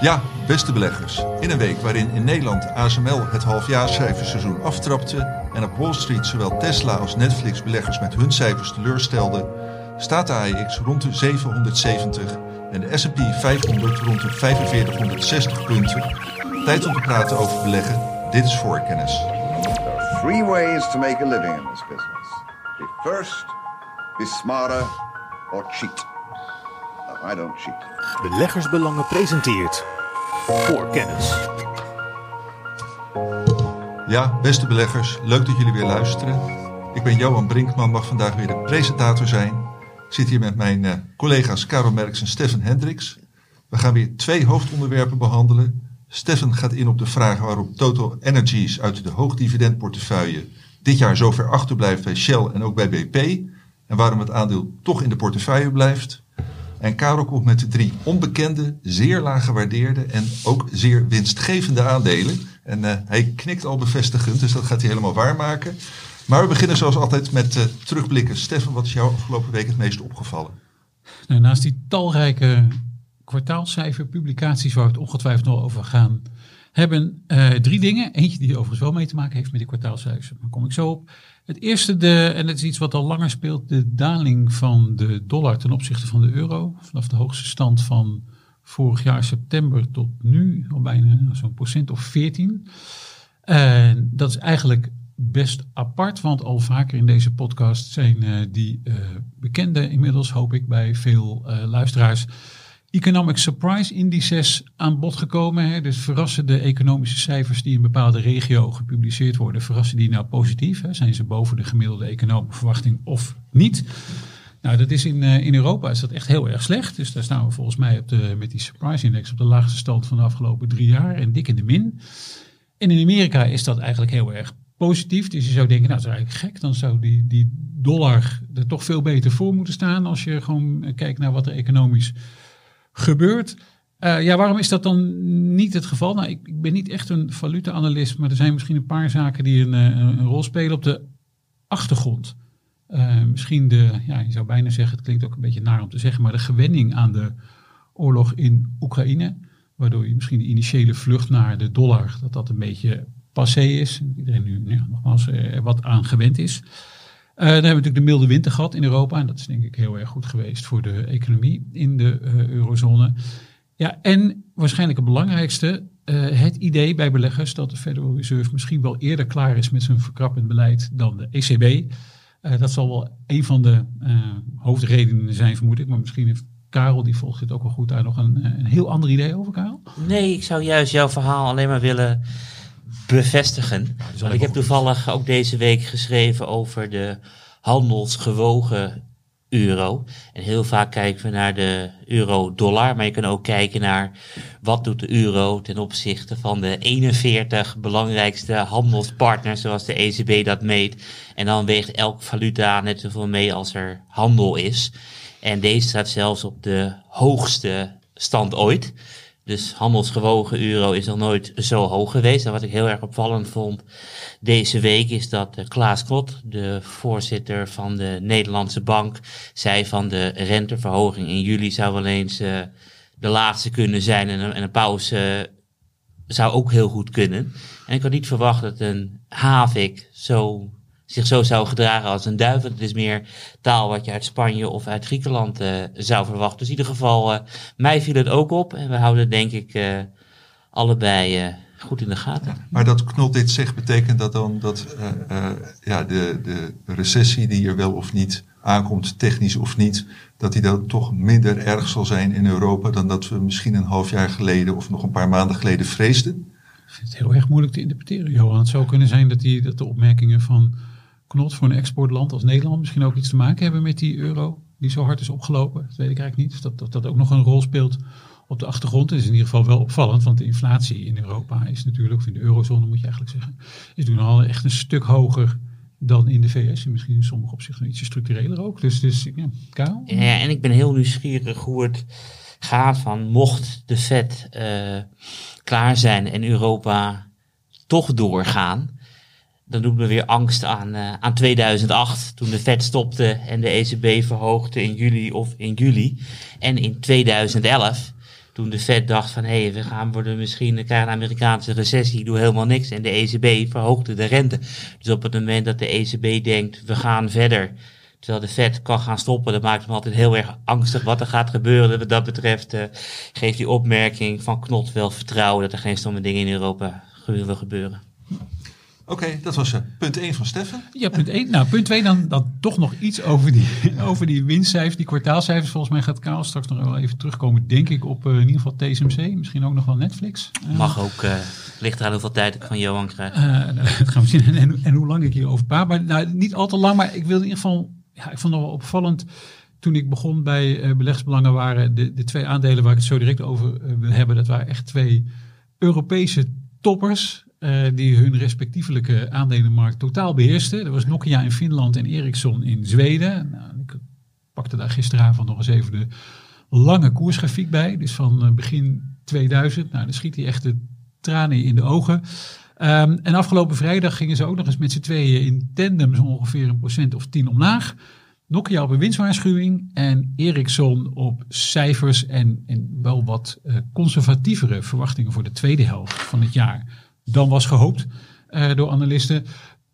Ja, beste beleggers. In een week waarin in Nederland ASML het halfjaarcijferseizoen aftrapte en op Wall Street zowel Tesla als Netflix beleggers met hun cijfers teleurstelden, staat de AEX rond de 770 en de S&P 500 rond de 4560 punten. Tijd om te praten over beleggen. Dit is voorkennis. There three ways to make a living in this business. Be first, be smarter, or cheat. I don't cheat. Beleggersbelangen presenteert voor kennis. Ja, beste beleggers, leuk dat jullie weer luisteren. Ik ben Johan Brinkman, mag vandaag weer de presentator zijn. Ik zit hier met mijn eh, collega's Karel Merks en Stefan Hendricks. We gaan weer twee hoofdonderwerpen behandelen. Stefan gaat in op de vraag waarom Total Energies uit de hoogdividendportefeuille dit jaar zo ver achterblijft bij Shell en ook bij BP. En waarom het aandeel toch in de portefeuille blijft. En Karel komt met drie onbekende, zeer laag gewaardeerde en ook zeer winstgevende aandelen. En eh, hij knikt al bevestigend, dus dat gaat hij helemaal waarmaken. Maar we beginnen zoals altijd met eh, terugblikken. Stefan, wat is jou afgelopen week het meest opgevallen? Nou, naast die talrijke kwartaalcijferpublicaties waar we het ongetwijfeld nog over gaan hebben, eh, drie dingen. Eentje die overigens wel mee te maken heeft met die kwartaalcijfers. Daar kom ik zo op. Het eerste, de, en het is iets wat al langer speelt, de daling van de dollar ten opzichte van de euro. Vanaf de hoogste stand van vorig jaar september tot nu, al bijna zo'n procent of 14. En dat is eigenlijk best apart, want al vaker in deze podcast zijn uh, die uh, bekende inmiddels, hoop ik, bij veel uh, luisteraars. Economic Surprise Indices aan bod gekomen. Hè? Dus verrassen de economische cijfers die in een bepaalde regio gepubliceerd worden, verrassen die nou positief? Hè? Zijn ze boven de gemiddelde economische verwachting of niet? Nou, dat is in, in Europa is dat echt heel erg slecht. Dus daar staan we volgens mij op de, met die Surprise Index op de laagste stand van de afgelopen drie jaar en dik in de min. En in Amerika is dat eigenlijk heel erg positief. Dus je zou denken, nou dat is eigenlijk gek. Dan zou die, die dollar er toch veel beter voor moeten staan als je gewoon kijkt naar wat er economisch gebeurt. Uh, ja, waarom is dat dan niet het geval? Nou, ik, ik ben niet echt een valuta-analyst, maar er zijn misschien een paar zaken die een, een, een rol spelen op de achtergrond. Uh, misschien de, ja, je zou bijna zeggen, het klinkt ook een beetje naar om te zeggen, maar de gewenning aan de oorlog in Oekraïne. Waardoor je misschien de initiële vlucht naar de dollar, dat dat een beetje passé is. Iedereen nu nogmaals wat aan gewend is. Uh, dan hebben we natuurlijk de milde winter gehad in Europa. En dat is denk ik heel erg goed geweest voor de economie in de uh, eurozone. Ja, en waarschijnlijk het belangrijkste, uh, het idee bij beleggers dat de Federal Reserve misschien wel eerder klaar is met zijn verkrappend beleid dan de ECB. dat zal wel een van de hoofdredenen zijn, vermoed ik. Maar misschien heeft Karel, die volgt dit ook wel goed, daar nog een, een heel ander idee over, Karel? Nee, ik zou juist jouw verhaal alleen maar willen bevestigen. Want ik heb toevallig ook deze week geschreven over de handelsgewogen euro. En heel vaak kijken we naar de euro-dollar, maar je kan ook kijken naar wat doet de euro ten opzichte van de 41 belangrijkste handelspartners, zoals de ECB dat meet. En dan weegt elk valuta net zoveel mee als er handel is. En deze staat zelfs op de hoogste stand ooit. Dus handelsgewogen euro is nog nooit zo hoog geweest. En wat ik heel erg opvallend vond deze week is dat Klaas Knot, de voorzitter van de Nederlandse Bank, zei van de renteverhoging in juli zou wel eens uh, de laatste kunnen zijn en, en een pauze zou ook heel goed kunnen. En ik had niet verwacht dat een havik zo zich zo zou gedragen als een duif. Het is meer taal wat je uit Spanje of uit Griekenland uh, zou verwachten. Dus in ieder geval, uh, mij viel het ook op. En we houden het denk ik uh, allebei goed in de gaten. Maar dat Knot dit zegt, betekent dat dan dat ja, de, de recessie die er wel of niet aankomt, technisch of niet, dat die dan toch minder erg zal zijn in Europa dan dat we misschien een half jaar geleden of nog een paar maanden geleden vreesden? Ik vind het heel erg moeilijk te interpreteren, Johan. Het zou kunnen zijn dat, die, dat de opmerkingen van Knot voor een exportland als Nederland misschien ook iets te maken hebben met die euro die zo hard is opgelopen. Dat weet ik eigenlijk niet. Dus dat, dat dat ook nog een rol speelt op de achtergrond. Is in ieder geval wel opvallend, want de inflatie in Europa is natuurlijk, of in de eurozone moet je eigenlijk zeggen, is nu al echt een stuk hoger dan in de VS. En misschien in sommige opzichten ietsje structureler ook. Dus, dus ja, Karel? Ja, en ik ben heel nieuwsgierig hoe het gaat van mocht de Fed uh, klaar zijn en Europa toch doorgaan dan doet me weer angst aan, uh, aan 2008, toen de Fed stopte en de ECB verhoogde in juli of in juli. En in 2011, toen de Fed dacht van hé, hey, we gaan worden misschien krijgen een Amerikaanse recessie, doe helemaal niks. En de ECB verhoogde de rente. Dus op het moment dat de ECB denkt we gaan verder, terwijl de Fed kan gaan stoppen, dat maakt hem altijd heel erg angstig wat er gaat gebeuren. Wat dat betreft uh, geeft die opmerking van Knot wel vertrouwen dat er geen stomme dingen in Europa willen gebeuren. Oké, dat was uh, punt 1 van Steffen. Ja, punt 1. Nou, punt 2 dan, dan toch nog iets over die, over die winstcijfers, die kwartaalcijfers. Volgens mij gaat Kaal straks nog wel even terugkomen, denk ik, op uh, in ieder geval TSMC. Misschien ook nog wel Netflix. Uh, Mag ook. ligt eraan hoeveel tijd ik van Johan krijg. Nou, dat gaan we zien. En, en, en, hoe lang ik hierover praat. Maar nou, niet al te lang, maar ik wil in ieder geval... Ja, ik vond het wel opvallend toen ik begon bij uh, beleggsbelangen waren de, de twee aandelen waar ik het zo direct over wil hebben. Dat waren echt twee Europese toppers. Uh, die hun respectievelijke aandelenmarkt totaal beheersten. Dat was Nokia in Finland en Ericsson in Zweden. Nou, ik pakte daar gisteravond nog eens even de lange koersgrafiek bij. Dus van uh, begin 2000. Nou, dan schiet hij echt de tranen in de ogen. Um, en afgelopen vrijdag gingen ze ook nog eens met z'n tweeën in tandem zo ongeveer een procent of tien omlaag. Nokia op een winstwaarschuwing en Ericsson op cijfers en, en wel wat uh, conservatievere verwachtingen voor de tweede helft van het jaar dan was gehoopt uh, door analisten.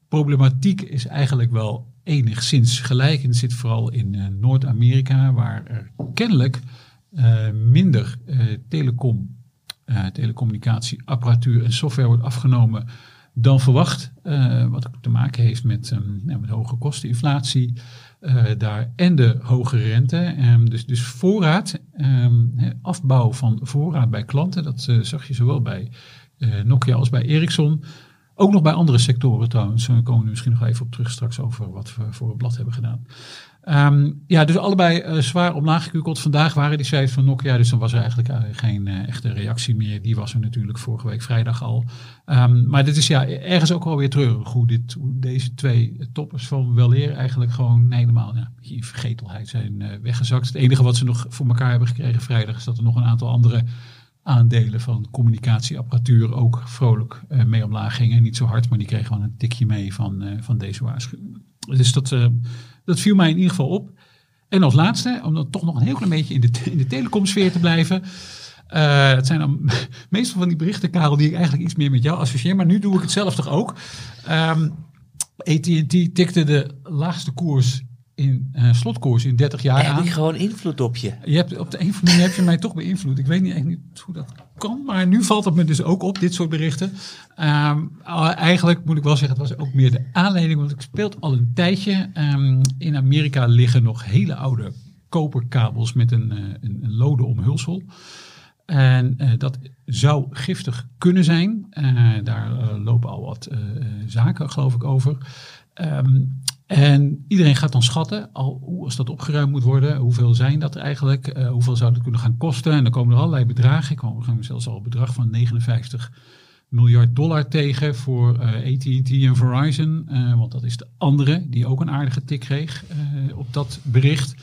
Problematiek is eigenlijk wel enigszins gelijk. En zit vooral in uh, Noord-Amerika, waar er kennelijk uh, minder telecom, telecommunicatieapparatuur en software wordt afgenomen dan verwacht. wat ook te maken heeft met, um, met hoge kosteninflatie. daar en de hoge rente. Um, dus, dus voorraad, um, afbouw van voorraad bij klanten, dat zag je zowel bij Nokia als bij Ericsson. Ook nog bij andere sectoren trouwens. Daar komen we misschien nog even op terug straks over wat we voor het blad hebben gedaan. Um, ja, dus allebei uh, zwaar omlaag gekukeld. Vandaag waren die cijfers van Nokia, dus dan was er eigenlijk uh, geen echte reactie meer. Die was er natuurlijk vorige week vrijdag al. Um, maar dit is ja ergens ook wel weer treurig hoe, dit, deze twee toppers van weleer eigenlijk gewoon helemaal ja, in vergetelheid zijn weggezakt. Het enige wat ze nog voor elkaar hebben gekregen vrijdag is dat er nog een aantal andere aandelen van communicatieapparatuur ook vrolijk uh, mee omlaag gingen. Niet zo hard, maar die kregen gewoon een tikje mee van, uh, van deze waarschuwing. Dus dat, uh, dat viel mij in ieder geval op. En als laatste, om dan toch nog een heel klein beetje in de, in de telecomsfeer te blijven. het zijn dan meestal van die berichten, Karel, die ik eigenlijk iets meer met jou associeer. Maar nu doe ik het zelf toch ook. AT&T tikte de laagste koers in uh, slotkoers in 30 jaar heb aan. ik gewoon invloed op je. je hebt, op de een of andere manier heb je mij toch beïnvloed. Ik weet niet, echt niet hoe dat kan, maar nu valt het me dus ook op, dit soort berichten. Um, eigenlijk moet ik wel zeggen, het was ook meer de aanleiding, want ik speelt al een tijdje. Um, in Amerika liggen nog hele oude koperkabels met een, uh, een, een lode omhulsel. En uh, dat zou giftig kunnen zijn. daar lopen al wat zaken, geloof ik, over. Um, en iedereen gaat dan schatten, al, als dat opgeruimd moet worden, hoeveel zijn dat eigenlijk? Uh, hoeveel zou dat kunnen gaan kosten? En dan komen er allerlei bedragen. Ik kwam zelfs al een bedrag van 59 miljard dollar tegen voor uh, AT&T en Verizon. Uh, want dat is de andere die ook een aardige tik kreeg op dat bericht.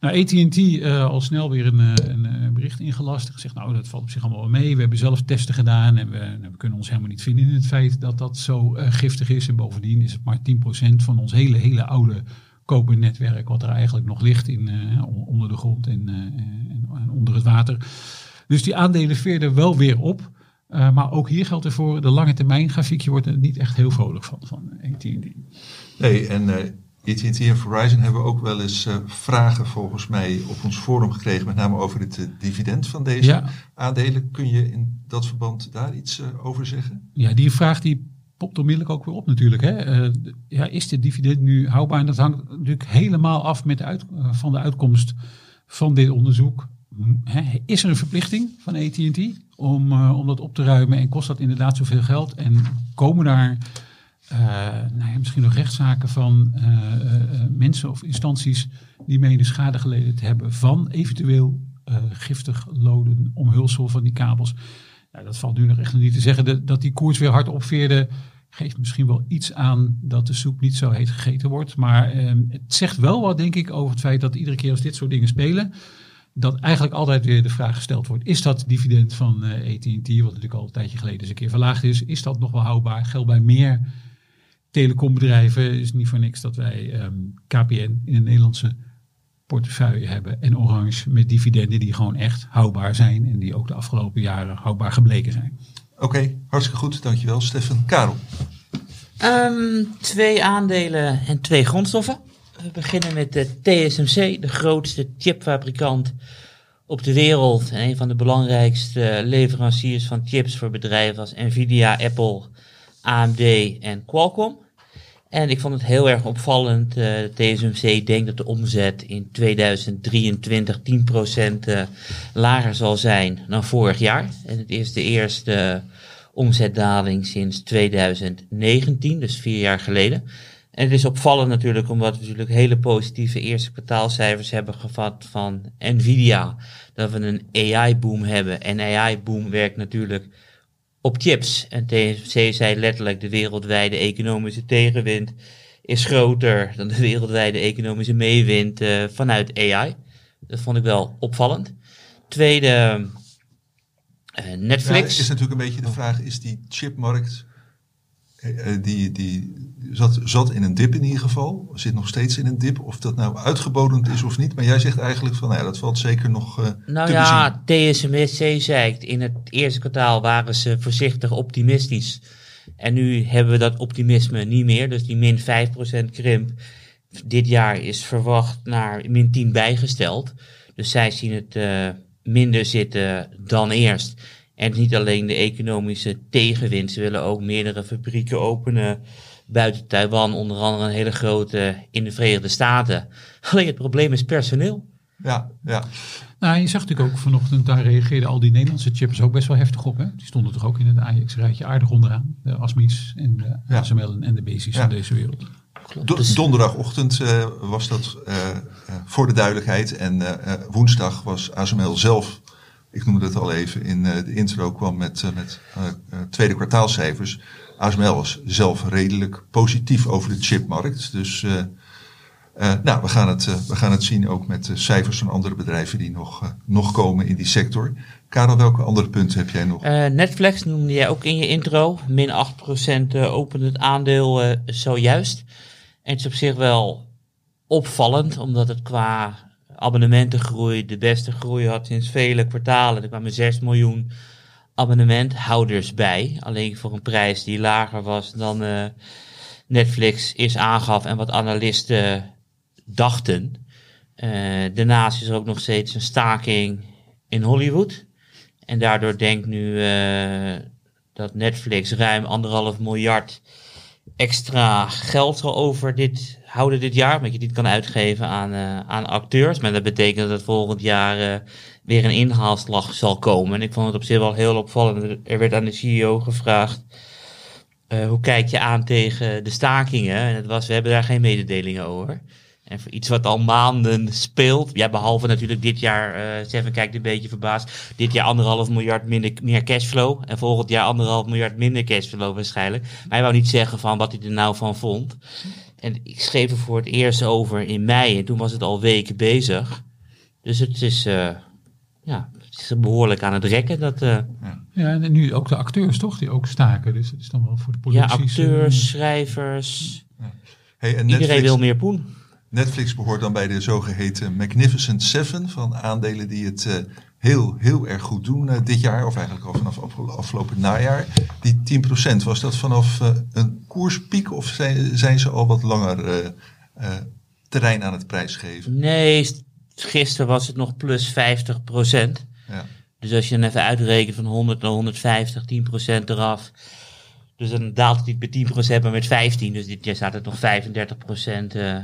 Nou, AT&T uh, al snel weer een, een, een, bericht ingelast. En gezegd, nou, dat valt op zich allemaal mee. We hebben zelf testen gedaan en we, we kunnen ons helemaal niet vinden in het feit dat dat zo giftig is. En bovendien is het maar 10% van ons hele, hele oude kopernetwerk wat er eigenlijk nog ligt in, onder de grond en, en, en, onder het water. Dus die aandelen veerden wel weer op. maar ook hier geldt ervoor, de lange termijn grafiekje wordt er niet echt heel vrolijk van, van AT&T. Nee, en AT&T en Verizon hebben ook wel eens uh, vragen volgens mij op ons forum gekregen, met name over het uh, dividend van deze ja. aandelen. Kun je in dat verband daar iets uh, over zeggen? Ja, die vraag die popt onmiddellijk ook weer op natuurlijk. Hè. ja, is dit dividend nu houdbaar? En dat hangt natuurlijk helemaal af met de uit, van de uitkomst van dit onderzoek. Hè, is er een verplichting van AT&T om, om dat op te ruimen en kost dat inderdaad zoveel geld? En komen daar nou ja, misschien nog rechtszaken van uh, uh, mensen of instanties die menen schade geleden te hebben van eventueel giftig loden omhulsel van die kabels. Nou, dat valt nu nog echt niet te zeggen. Dat die koers weer hard opveerde, geeft misschien wel iets aan dat de soep niet zo heet gegeten wordt. Maar ehm, het zegt wel wat, denk ik, over het feit dat iedere keer als dit soort dingen spelen, dat eigenlijk altijd weer de vraag gesteld wordt: is dat dividend van AT&T, wat natuurlijk al een tijdje geleden eens een keer verlaagd is, is dat nog wel houdbaar? Geldt bij meer telecombedrijven is niet voor niks dat wij um, KPN in de Nederlandse portefeuille hebben. En Orange met dividenden die gewoon echt houdbaar zijn. En die ook de afgelopen jaren houdbaar gebleken zijn. Oké, hartstikke goed. Dankjewel, Stefan. Karel. Ehm, twee aandelen en twee grondstoffen. We beginnen met de TSMC, de grootste chipfabrikant op de wereld. En een van de belangrijkste leveranciers van chips voor bedrijven als Nvidia, Apple, AMD en Qualcomm. En ik vond het heel erg opvallend. Uh, TSMC denkt dat de omzet in 2023 10% uh, lager zal zijn dan vorig jaar. En het is de eerste omzetdaling sinds 2019, dus vier jaar geleden. En het is opvallend natuurlijk omdat we natuurlijk hele positieve eerste kwartaalcijfers hebben gevat van Nvidia. Dat we een AI-boom hebben. En AI-boom werkt natuurlijk op chips. En TSMC zei letterlijk de wereldwijde economische tegenwind is groter dan de wereldwijde economische meewind uh, vanuit AI. Dat vond ik wel opvallend. Tweede, uh, Netflix. Ja, is natuurlijk een beetje de vraag, is die chipmarkt, die, die zat, zat in een dip in ieder geval, zit nog steeds in een dip, of dat nou uitgebodend is of niet. Maar jij zegt eigenlijk van, nou ja, dat valt zeker nog uh, Nou te ja, TSMC zei in het eerste kwartaal waren ze voorzichtig optimistisch. En nu hebben we dat optimisme niet meer, dus die min 5% krimp dit jaar is verwacht naar min 10 bijgesteld. Dus zij zien het uh, minder zitten dan eerst. En niet alleen de economische tegenwind, ze willen ook meerdere fabrieken openen buiten Taiwan, onder andere een hele grote in de Verenigde Staten. Alleen het probleem is personeel. Ja, ja. Nou, je zag natuurlijk ook vanochtend, daar reageerden al die Nederlandse chips ook best wel heftig op. Hè? Die stonden toch ook in het AX-rijtje aardig onderaan. De ASMI's en de Ja. ASML en de BASIS Ja. van deze wereld. Do- Dus- donderdagochtend eh, was dat eh, eh, voor de duidelijkheid. En eh, eh, woensdag was ASML zelf, ik noemde het al even in eh, de intro, kwam met, eh, met eh, tweede kwartaalcijfers. ASML was zelf redelijk positief over de chipmarkt. Dus nou, we, gaan het, we gaan het zien ook met de cijfers van andere bedrijven die nog, nog komen in die sector. Karel, welke andere punten heb jij nog? Netflix noemde jij ook in je intro. Min 8% eh, opent het aandeel zojuist. En het is op zich wel opvallend, omdat het qua abonnementengroei de beste groei had sinds vele kwartalen. Er kwamen 6 miljoen abonnementhouders bij. Alleen voor een prijs die lager was dan eh, Netflix is aangaf en wat analisten dachten. Eh, daarnaast is er ook nog steeds een staking in Hollywood. En daardoor denkt nu eh, dat Netflix ruim anderhalf miljard extra geld over dit houden dit jaar. Omdat je dit kan uitgeven aan, eh, aan acteurs. Maar dat betekent dat volgend jaar eh, weer een inhaalslag zal komen. En ik vond het op zich wel heel opvallend. Er werd aan de CEO gevraagd. eh, hoe kijk je aan tegen de stakingen? En het was, we hebben daar geen mededelingen over. En voor iets wat al maanden speelt, ja, behalve natuurlijk dit jaar, eh Seven kijkt een beetje verbaasd, dit jaar anderhalf miljard minder, meer cashflow en volgend jaar anderhalf miljard minder cashflow waarschijnlijk. Maar hij wou niet zeggen van wat hij er nou van vond. En ik schreef er voor het eerst over in mei en toen was het al weken bezig. Dus het is, eh, ja, het is behoorlijk aan het rekken. Dat, eh, Ja, en nu ook de acteurs toch, die ook staken. Dus dat is dan wel voor de ja, producties. eh, acteurs, schrijvers, Hey, en iedereen Netflix, wil meer poen. Netflix behoort dan bij de zogeheten Magnificent Seven van aandelen die het eh, heel, heel erg goed doen eh, dit jaar, of eigenlijk al vanaf afge- afgelopen najaar. Die 10%, was dat vanaf eh, een koerspiek of zijn, zijn ze al wat langer terrein aan het prijsgeven? Nee, st- gisteren was het nog plus 50 procent. Ja. Dus als je dan even uitrekent van 100 naar 150, 10 procent eraf. Dus dan daalt het niet met 10 procent, maar met 15. Dus dit jaar staat het nog 35 procent eh,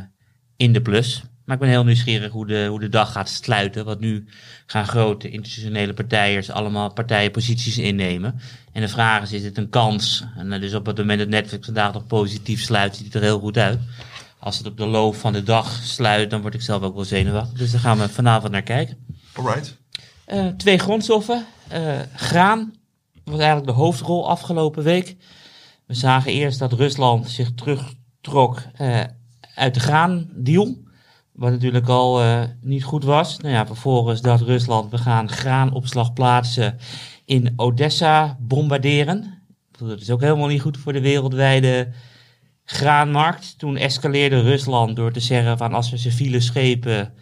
in de plus. Maar ik ben heel nieuwsgierig hoe de, hoe de dag gaat sluiten. Want nu gaan grote institutionele partijen allemaal partijen posities innemen. En de vraag is, is het een kans? En eh, dus op het moment dat Netflix vandaag nog positief sluit, ziet het er heel goed uit. Als het op de loop van de dag sluit, dan word ik zelf ook wel zenuwachtig. Dus daar gaan we vanavond naar kijken. Alright. Eh, twee grondstoffen. Eh, graan was eigenlijk de hoofdrol afgelopen week. We zagen eerst dat Rusland zich terugtrok eh, uit de graandeal. Wat natuurlijk al eh, niet goed was. Nou ja, vervolgens dacht Rusland, we gaan graanopslag plaatsen in Odessa bombarderen. Dat is ook helemaal niet goed voor de wereldwijde graanmarkt. Toen escaleerde Rusland door te zeggen van als we civiele schepen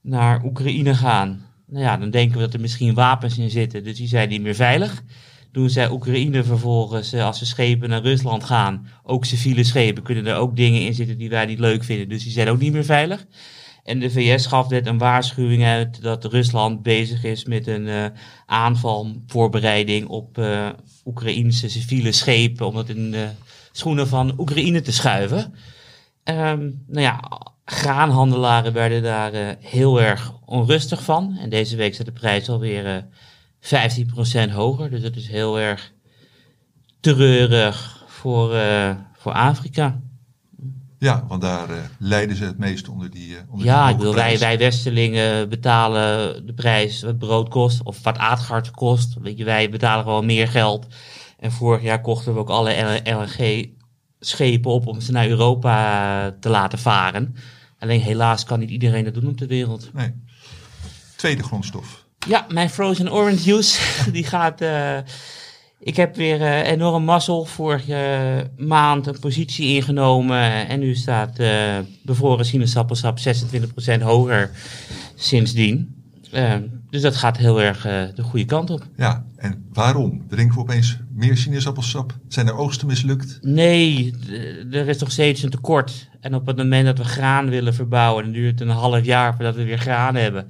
naar Oekraïne gaan. Nou ja, dan denken we dat er misschien wapens in zitten, dus die zijn niet meer veilig. Doen zij Oekraïne vervolgens, eh, als ze schepen naar Rusland gaan, ook civiele schepen, kunnen er ook dingen in zitten die wij niet leuk vinden, dus die zijn ook niet meer veilig. En de VS gaf net een waarschuwing uit dat Rusland bezig is met een uh, aanvalvoorbereiding op uh, Oekraïnse civiele schepen, om dat in de schoenen van Oekraïne te schuiven. Um, nou ja, graanhandelaren werden daar heel erg onrustig van. En deze week zit de prijs alweer 15% hoger. Dus dat is heel erg treurig voor, voor Afrika. Ja, want daar uh, lijden ze het meest onder die. Uh, onder ja, die ik wil, wij, wij Westelingen betalen de prijs wat brood kost of wat aardgas kost. Weet je, wij betalen gewoon meer geld. En vorig jaar kochten we ook alle LNG-schepen op om ze naar Europa te laten varen. Alleen helaas kan niet iedereen dat doen op de wereld. Nee. Tweede grondstof. Ja, mijn frozen orange juice, die gaat. Uh, ik heb weer uh, enorm mazzel. Vorige maand een positie ingenomen. En nu staat uh, bevroren sinaasappelsap 26% hoger sindsdien. Uh, dus dat gaat heel erg de goede kant op. Ja, en waarom? Drinken we opeens meer sinaasappelsap? Zijn er oogsten mislukt? Nee, er is nog steeds een tekort. En op het moment dat we graan willen verbouwen, dan duurt het een half jaar voordat we weer graan hebben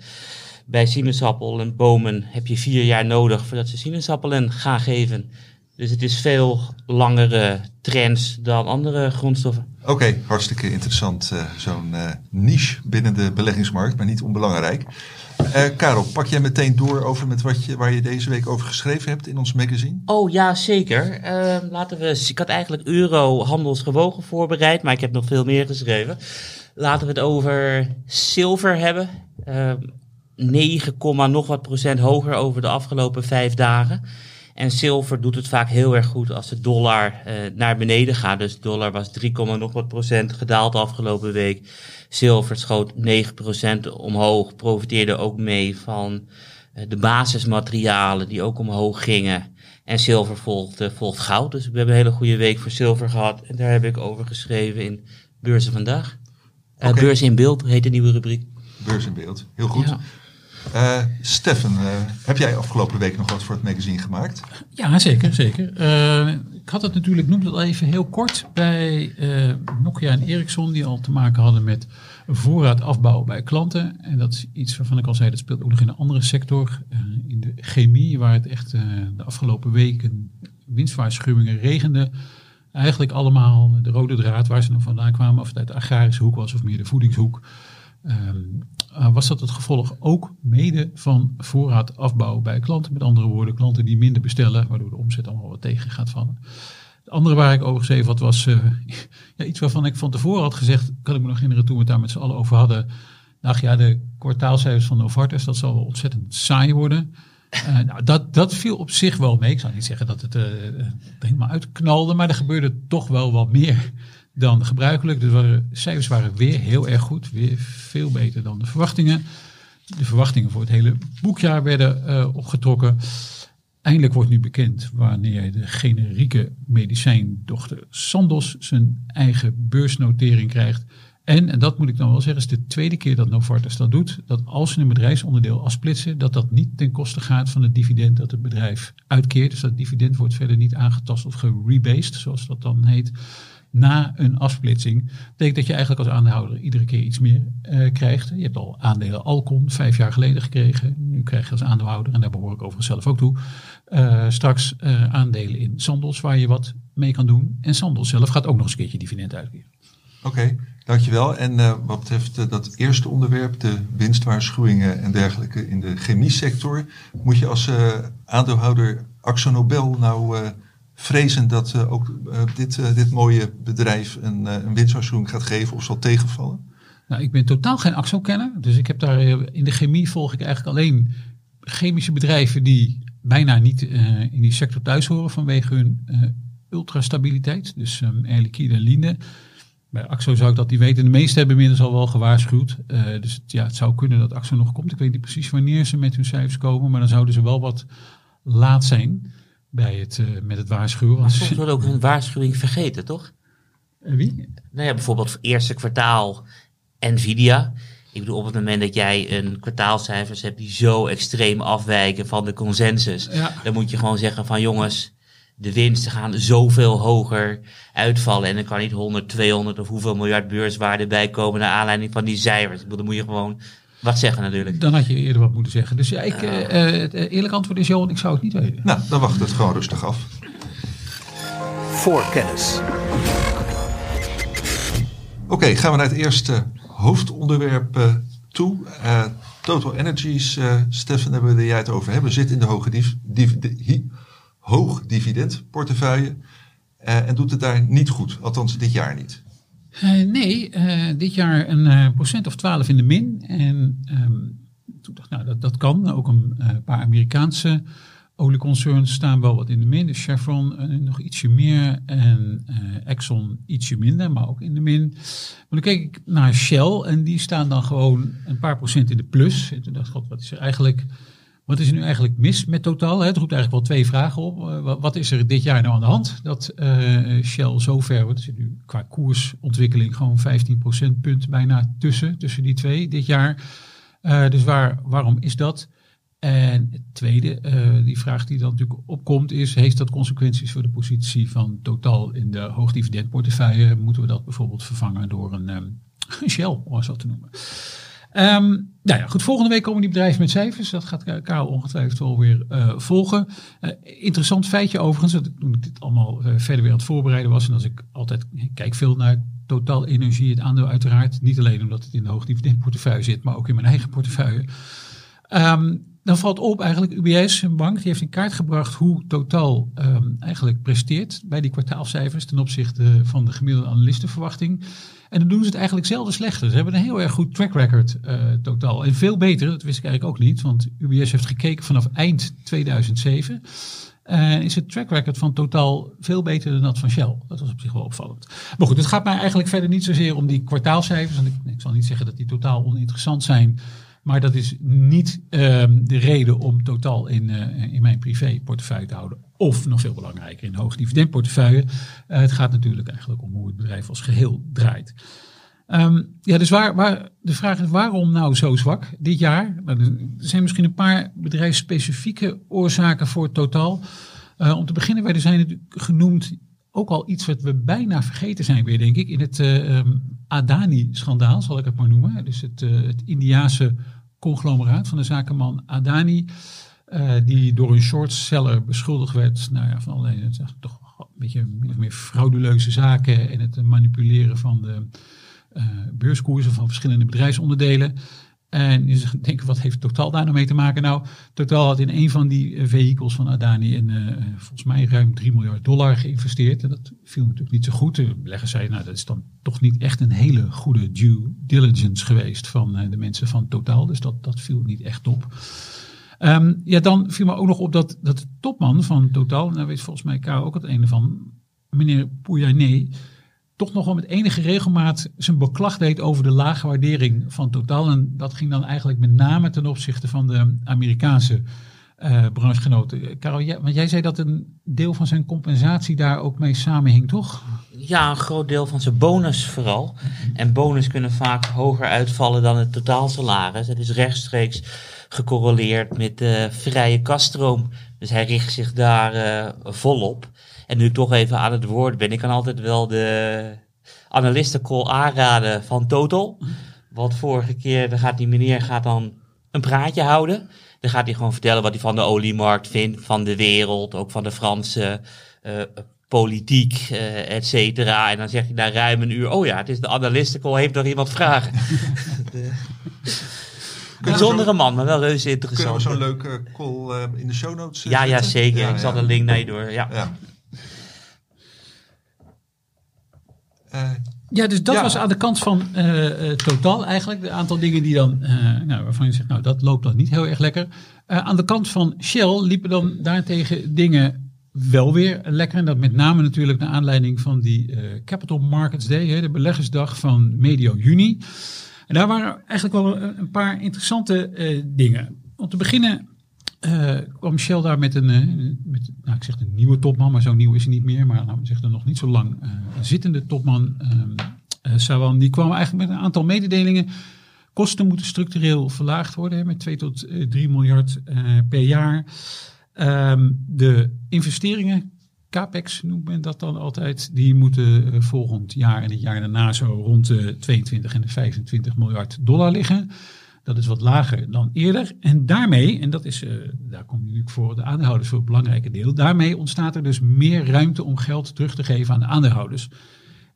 bij sinaasappel en bomen heb je vier jaar nodig voordat ze sinaasappelen gaan geven. Dus het is veel langere trends dan andere grondstoffen. Oké, okay, hartstikke interessant. Uh, Zo'n uh, niche binnen de beleggingsmarkt, maar niet onbelangrijk. Uh, Karel, pak jij meteen door over met wat je, waar je deze week over geschreven hebt in ons magazine? Oh ja, zeker. laten we, ik had eigenlijk euro handelsgewogen voorbereid, maar ik heb nog veel meer geschreven. Laten we het over zilver hebben. 9, nog wat procent hoger over de afgelopen vijf dagen. En zilver doet het vaak heel erg goed als de dollar uh, naar beneden gaat. Dus de dollar was 3, nog wat procent gedaald de afgelopen week. Zilver schoot 9 procent omhoog. Profiteerde ook mee van uh, de basismaterialen die ook omhoog gingen. En zilver volgt, uh, volgt goud. Dus we hebben een hele goede week voor zilver gehad. En daar heb ik over geschreven in Beurzen Vandaag. Okay. Beurs in beeld heet de nieuwe rubriek. Beurs in beeld, heel goed. Ja. Uh, Stefan, uh, heb jij afgelopen week nog wat voor het magazine gemaakt? Ja, zeker. zeker. Uh, ik had het natuurlijk, noem het al even heel kort, bij Nokia en Ericsson, die al te maken hadden met voorraadafbouw bij klanten. En dat is iets waarvan ik al zei, dat speelt ook nog in een andere sector, in de chemie, waar het echt de afgelopen weken winstwaarschuwingen regende. Eigenlijk allemaal de rode draad waar ze nog vandaan kwamen, of het uit de agrarische hoek was of meer de voedingshoek. Uh, was dat het gevolg ook mede van voorraadafbouw bij klanten. Met andere woorden, klanten die minder bestellen, waardoor de omzet allemaal wat tegen gaat vallen. Het andere waar ik over geschreven had was uh, ja, iets waarvan ik van tevoren had gezegd, kan ik me nog herinneren toen we het daar met z'n allen over hadden. Dacht ja, de kwartaalcijfers van Novartis, dat zal wel ontzettend saai worden. Uh, nou, dat, dat viel op zich wel mee. Ik zou niet zeggen dat het er helemaal uitknalde, maar er gebeurde toch wel wat meer dan gebruikelijk. De cijfers waren weer heel erg goed, weer veel beter dan de verwachtingen. De verwachtingen voor het hele boekjaar werden uh, opgetrokken. Eindelijk wordt nu bekend wanneer de generieke medicijndochter Sandos zijn eigen beursnotering krijgt. En, en dat moet ik dan wel zeggen, is de tweede keer dat Novartis dat doet. Dat als ze een bedrijfsonderdeel afsplitsen, dat dat niet ten koste gaat van het dividend dat het bedrijf uitkeert. Dus dat dividend wordt verder niet aangetast of gerebased, zoals dat dan heet na een afsplitsing. betekent dat je eigenlijk als aandeelhouder iedere keer iets meer uh, krijgt. Je hebt al aandelen Alcon vijf jaar geleden gekregen. Nu krijg je als aandeelhouder, en daar behoor ik overigens zelf ook toe, uh, straks uh, aandelen in Sandos waar je wat mee kan doen. En Sandos zelf gaat ook nog eens een keertje dividend uitkeren. Oké, dankjewel. En wat betreft dat eerste onderwerp, de winstwaarschuwingen en dergelijke in de chemie sector, moet je als aandeelhouder Axonobel nou vrezen dat uh, ook uh, dit, uh, dit mooie bedrijf een, een winstwaarschuwing gaat geven of zal tegenvallen? Nou, ik ben totaal geen AXO-kenner. Dus ik heb daar in de chemie volg ik eigenlijk alleen chemische bedrijven die bijna niet in die sector thuis horen vanwege hun ultrastabiliteit. Dus um, en Linde. Bij AXO zou ik dat niet weten. De meeste hebben inmiddels al wel gewaarschuwd. dus ja, het zou kunnen dat AXO nog komt. Ik weet niet precies wanneer ze met hun cijfers komen. Maar dan zouden ze wel wat laat zijn bij het, uh, met het waarschuwen. Maar soms wordt ook een waarschuwing vergeten, toch? Uh, wie? Nou ja, bijvoorbeeld eerste kwartaal Nvidia. Ik bedoel, op het moment dat jij een kwartaalcijfers hebt die zo extreem afwijken van de consensus, Ja. dan moet je gewoon zeggen van jongens, de winsten gaan zoveel hoger uitvallen. En er kan niet 100, 200 of hoeveel miljard beurswaarde bij komen naar aanleiding van die cijfers. Ik bedoel, dan moet je gewoon wat zeggen natuurlijk. Dan had je eerder wat moeten zeggen. Dus ja, ik, eh, eh, het eerlijk antwoord is Johan, ik zou het niet weten. Nou, dan wacht het gewoon rustig af. Voor kennis. Oké, gaan we naar het eerste hoofdonderwerp eh, toe. Eh, Total Energies, eh Stefan, hebben we er jij het over hebben, zit in de hoge div, div- de- hi- hoog dividendportefeuille eh, en doet het daar niet goed. Althans, dit jaar niet. Eh, nee, eh, dit jaar een eh, procent of 12 in de min. En ehm, toen dacht ik, nou, dat, dat kan. Ook een paar Amerikaanse olieconcerns staan wel wat in de min. Dus Chevron nog ietsje meer en Exxon ietsje minder, maar ook in de min. Maar dan keek ik naar Shell en die staan dan gewoon een paar procent in de plus. En toen dacht ik, god, wat is er eigenlijk... Wat is er nu eigenlijk mis met Totaal? Het roept eigenlijk wel twee vragen op. Eh, wa- wat is er dit jaar nou aan de hand? Dat eh, Shell zo ver, wat is het nu qua koersontwikkeling, gewoon 15 procentpunt bijna tussen, tussen die twee dit jaar. Eh, dus waar, waarom is dat? En het tweede, die vraag die dan natuurlijk opkomt, is: heeft dat consequenties voor de positie van Total in de hoogdividendportefeuille? Moeten we dat bijvoorbeeld vervangen door een, ehm, Shell, om zo te noemen? Ehm, nou ja, goed. Volgende week komen die bedrijven met cijfers. Dat gaat Ka- Karel ongetwijfeld wel weer eh, volgen. Eh, interessant feitje overigens. Toen ik dit allemaal eh, verder weer aan het voorbereiden was. En als ik altijd kijk veel naar Totaal Energie, het aandeel uiteraard. Niet alleen omdat het in de hoogdividendportefeuille zit, maar ook in mijn eigen portefeuille. Ehm, dan valt op eigenlijk UBS, een bank, die heeft in kaart gebracht hoe Totaal ehm, eigenlijk presteert bij die kwartaalcijfers ten opzichte van de gemiddelde analistenverwachting. En dan doen ze het eigenlijk zelden slechter. Ze hebben een heel erg goed track record eh, totaal. En veel beter, dat wist ik eigenlijk ook niet, want UBS heeft gekeken vanaf eind 2007. En is het track record van Totaal veel beter dan dat van Shell. Dat was op zich wel opvallend. Maar goed, het gaat mij eigenlijk verder niet zozeer om die kwartaalcijfers. En ik zal niet zeggen dat die totaal oninteressant zijn. Maar dat is niet ehm, de reden om totaal in, eh, in mijn privéportefeuille te houden. Of nog veel belangrijker in hoog dividendportefeuille. Eh, het gaat natuurlijk eigenlijk om hoe het bedrijf als geheel draait. Ehm, ja, dus waar, waar, de vraag is waarom nou zo zwak dit jaar? Nou, er zijn misschien een paar bedrijfsspecifieke oorzaken voor totaal. Eh, om te beginnen, er zijn natuurlijk genoemd ook al iets wat we bijna vergeten zijn weer, denk ik. In het eh, ehm, Adani-schandaal, zal ik het maar noemen. Dus het, eh, het Indiase conglomeraat van de zakenman Adani. eh, die door een shortseller beschuldigd werd nou ja, van allerlei eh, toch een beetje of meer frauduleuze zaken. En het manipuleren van de beurskoersen van verschillende bedrijfsonderdelen. En je zegt, denken, wat heeft Total daar nou mee te maken? Nou, Total had in een van die eh, vehicles van Adani in, eh, volgens mij ruim 3 miljard dollar geïnvesteerd. En dat viel natuurlijk niet zo goed. De beleggers zeiden, nou, dat is dan toch niet echt een hele goede due diligence geweest van eh, de mensen van Total. Dus dat, dat viel niet echt op. Ehm, ja, dan viel me ook nog op dat, dat de topman van Total, en daar weet volgens mij Karel ook het ene van, meneer Pouyanné, toch nog wel met enige regelmaat zijn beklag deed over de lage waardering van Total. En dat ging dan eigenlijk met name ten opzichte van de Amerikaanse eh branchegenoten. Karel, jij, want jij zei dat een deel van zijn compensatie daar ook mee samenhing, toch? Ja, een groot deel van zijn bonus vooral. En bonus kunnen vaak hoger uitvallen dan het totaalsalaris. Het is rechtstreeks gecorreleerd met de vrije kaststroom. Dus hij richt zich daar eh, volop. En nu ik toch even aan het woord ben, ik kan altijd wel de analistencall aanraden van Total. Want vorige keer dan gaat die meneer gaat dan een praatje houden. Dan gaat hij gewoon vertellen wat hij van de oliemarkt vindt, van de wereld, ook van de Franse eh, politiek, eh et cetera. En dan zegt hij na ruim een uur, oh ja, het is de analistencall, heeft nog iemand vragen? de, bijzondere man, maar wel reuze Kunnen we interessant. zo'n leuke call eh, in de show notes eh, Ja, ja, zeker. Ja, ik zal de link naar je door. Ja. Ja. Eh, Ja, dus dat Ja. was aan de kant van eh, eh, Total eigenlijk. De aantal dingen die dan, eh, nou, waarvan je zegt, nou dat loopt dan niet heel erg lekker. Eh, aan de kant van Shell liepen dan daartegen dingen wel weer lekker. En dat met name natuurlijk naar aanleiding van die eh, Capital Markets Day, hè, de beleggersdag van medio juni. En daar waren eigenlijk wel een, een paar interessante eh, dingen. Om te beginnen eh, kwam Shell daar met een, eh, met, nou, ik zeg een nieuwe topman, maar zo nieuw is hij niet meer. Maar we zeggen, nog niet zo lang eh, zittende topman, ehm eh, Sawan, die kwam eigenlijk met een aantal mededelingen. kosten moeten structureel verlaagd worden hè, met 2 tot eh, 3 miljard per jaar. Ehm, de investeringen, capex noemt men dat dan altijd, die moeten volgend jaar en het jaar daarna zo rond de 22 en de 25 miljard dollar liggen. Dat is wat lager dan eerder. En daarmee, en dat is, eh, daar komt natuurlijk voor de aandeelhouders voor het belangrijke deel, daarmee ontstaat er dus meer ruimte om geld terug te geven aan de aandeelhouders.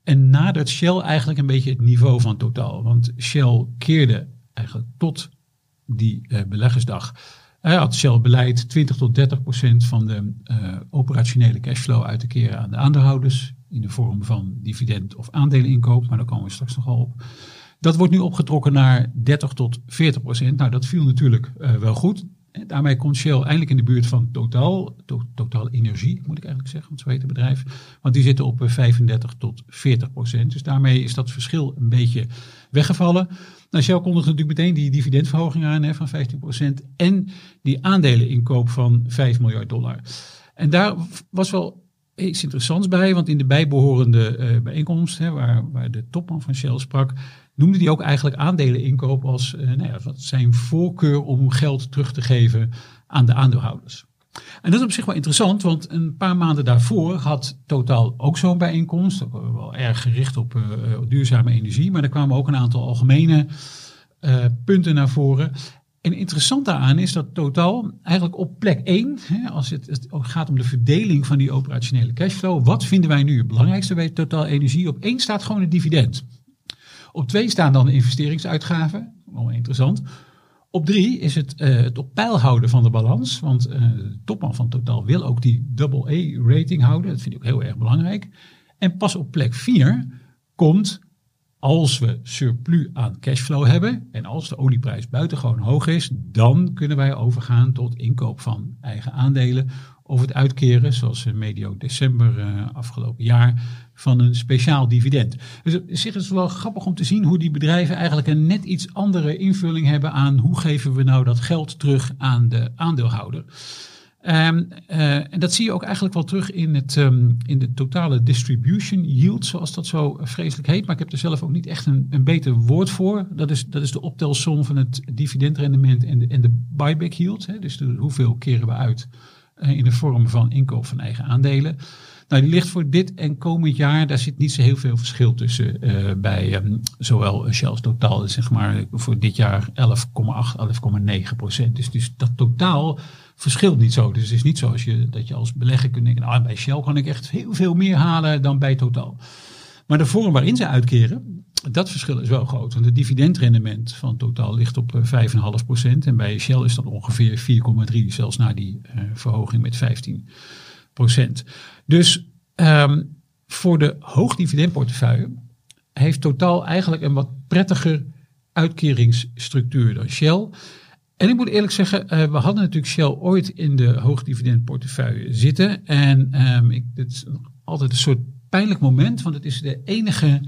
En nadert Shell eigenlijk een beetje het niveau van Totaal. Want Shell keerde eigenlijk tot die eh, beleggersdag. Hij had Shell beleid 20 tot 30 procent van de eh, operationele cashflow uit te keren aan de aandeelhouders. In de vorm van dividend of aandeleninkoop, maar daar komen we straks nog wel op. Dat wordt nu opgetrokken naar 30 tot 40 procent. Nou, dat viel natuurlijk eh, wel goed. Daarmee komt Shell eindelijk in de buurt van Totaal. To- Totaal Energie, moet ik eigenlijk zeggen, want zo heet het bedrijf. Want die zitten op eh, 35 tot 40 procent. Dus daarmee is dat verschil een beetje weggevallen. Nou, Shell kondigde natuurlijk meteen die dividendverhoging aan hè, van 15 procent. En die aandeleninkoop van 5 miljard dollar. En daar was wel iets interessants bij, want in de bijbehorende eh, bijeenkomst, hè, waar, waar de topman van Shell sprak, noemde hij ook eigenlijk aandeleninkoop als eh, nou ja, zijn voorkeur om geld terug te geven aan de aandeelhouders. En dat is op zich wel interessant, want een paar maanden daarvoor had Totaal ook zo'n bijeenkomst. Wel erg gericht op eh, op duurzame energie, maar er kwamen ook een aantal algemene eh, punten naar voren. En interessant daaraan is dat Totaal eigenlijk op plek 1, hè, als het, het gaat om de verdeling van die operationele cashflow, wat vinden wij nu het belangrijkste bij Totaal Energie? Op 1 staat gewoon het dividend. Op 2 staan dan de investeringsuitgaven, wel interessant. Op 3 is het, eh, het op peil houden van de balans, want eh, de topman van Totaal wil ook die AA-rating houden. Dat vind ik ook heel erg belangrijk. En pas op plek 4 komt als we surplus aan cashflow hebben en als de olieprijs buitengewoon hoog is, dan kunnen wij overgaan tot inkoop van eigen aandelen of het uitkeren, zoals eh, medio december eh, afgelopen jaar, van een speciaal dividend. Dus op zich is wel grappig om te zien hoe die bedrijven eigenlijk een net iets andere invulling hebben aan hoe geven we nou dat geld terug aan de aandeelhouder. Ehm, eh, en dat zie je ook eigenlijk wel terug in, het, ehm, in de totale distribution yield, zoals dat zo vreselijk heet. Maar ik heb er zelf ook niet echt een, een beter woord voor. Dat is, dat is de optelsom van het dividendrendement en de, en de buyback yield. Hè. Dus hoeveel keren we uit eh, in de vorm van inkoop van eigen aandelen. Nou, die ligt voor dit en komend jaar, daar zit niet zo heel veel verschil tussen eh, bij ehm, zowel Shell's totaal, zeg maar voor dit jaar 11,8, 11,9 procent. Dus, dus dat totaal verschilt niet zo. Dus het is niet zo als je, dat je als belegger kunt denken, nou, bij Shell kan ik echt heel veel meer halen dan bij totaal. Maar de vorm waarin ze uitkeren, dat verschil is wel groot. Want het dividendrendement van totaal ligt op eh, 5,5 procent. En bij Shell is dat ongeveer 4,3, zelfs na die uh, verhoging met 15 procent. Dus um, voor de hoogdividendportefeuille heeft totaal eigenlijk een wat prettiger uitkeringsstructuur dan Shell. En ik moet eerlijk zeggen, uh, we hadden natuurlijk Shell ooit in de hoogdividendportefeuille zitten. En um, ik, dit is altijd een soort pijnlijk moment, want het is de enige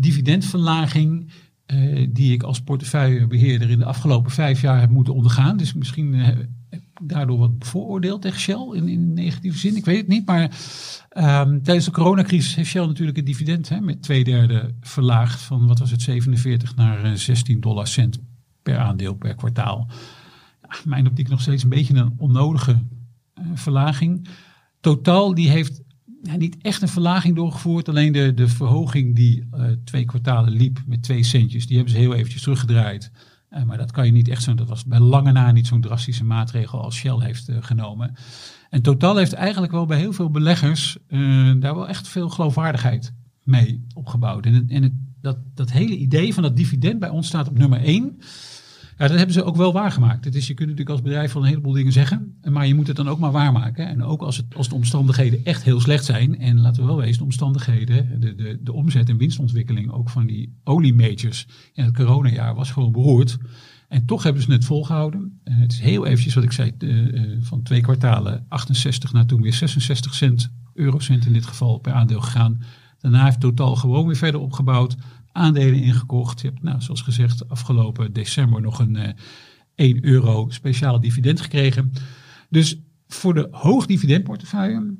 dividendverlaging uh, die ik als portefeuillebeheerder in de afgelopen vijf jaar heb moeten ondergaan. Dus misschien ik daardoor wat bevooroordeeld tegen Shell in, in negatieve zin. Ik weet het niet, maar um, tijdens de coronacrisis heeft Shell natuurlijk het dividend hè, met twee derde verlaagd van wat was het 47 naar 16 dollar cent per aandeel per kwartaal. Mijn optiek nog steeds een beetje een onnodige verlaging. Totaal die heeft ja, niet echt een verlaging doorgevoerd. Alleen de, de verhoging die uh, twee kwartalen liep met twee centjes, die hebben ze heel eventjes teruggedraaid. Uh, maar dat kan je niet echt zo. Dat was bij lange na niet zo'n drastische maatregel als Shell heeft uh, genomen. En Total heeft eigenlijk wel bij heel veel beleggers daar wel echt veel geloofwaardigheid mee opgebouwd. En, en het, dat, dat hele idee van dat dividend bij ons staat op nummer 1. Ja, dat hebben ze ook wel waargemaakt. Het is, je kunt natuurlijk als bedrijf van een heleboel dingen zeggen, maar je moet het dan ook maar waarmaken. En ook als, het, als de omstandigheden echt heel slecht zijn, en laten we wel wezen, de omstandigheden, de, de, de omzet- en winstontwikkeling ook van die oliemajors in het coronajaar was gewoon beroerd. En toch hebben ze het volgehouden. Uh, het is heel eventjes wat ik zei, uh, van twee kwartalen 68 naar toen weer 66 cent, eurocent in dit geval, per aandeel gegaan. Daarna heeft totaal gewoon weer verder opgebouwd aandelen ingekocht. Je hebt, nou, zoals gezegd, afgelopen december nog een uh, 1 euro speciale dividend gekregen. Dus voor de hoogdividendportefeuille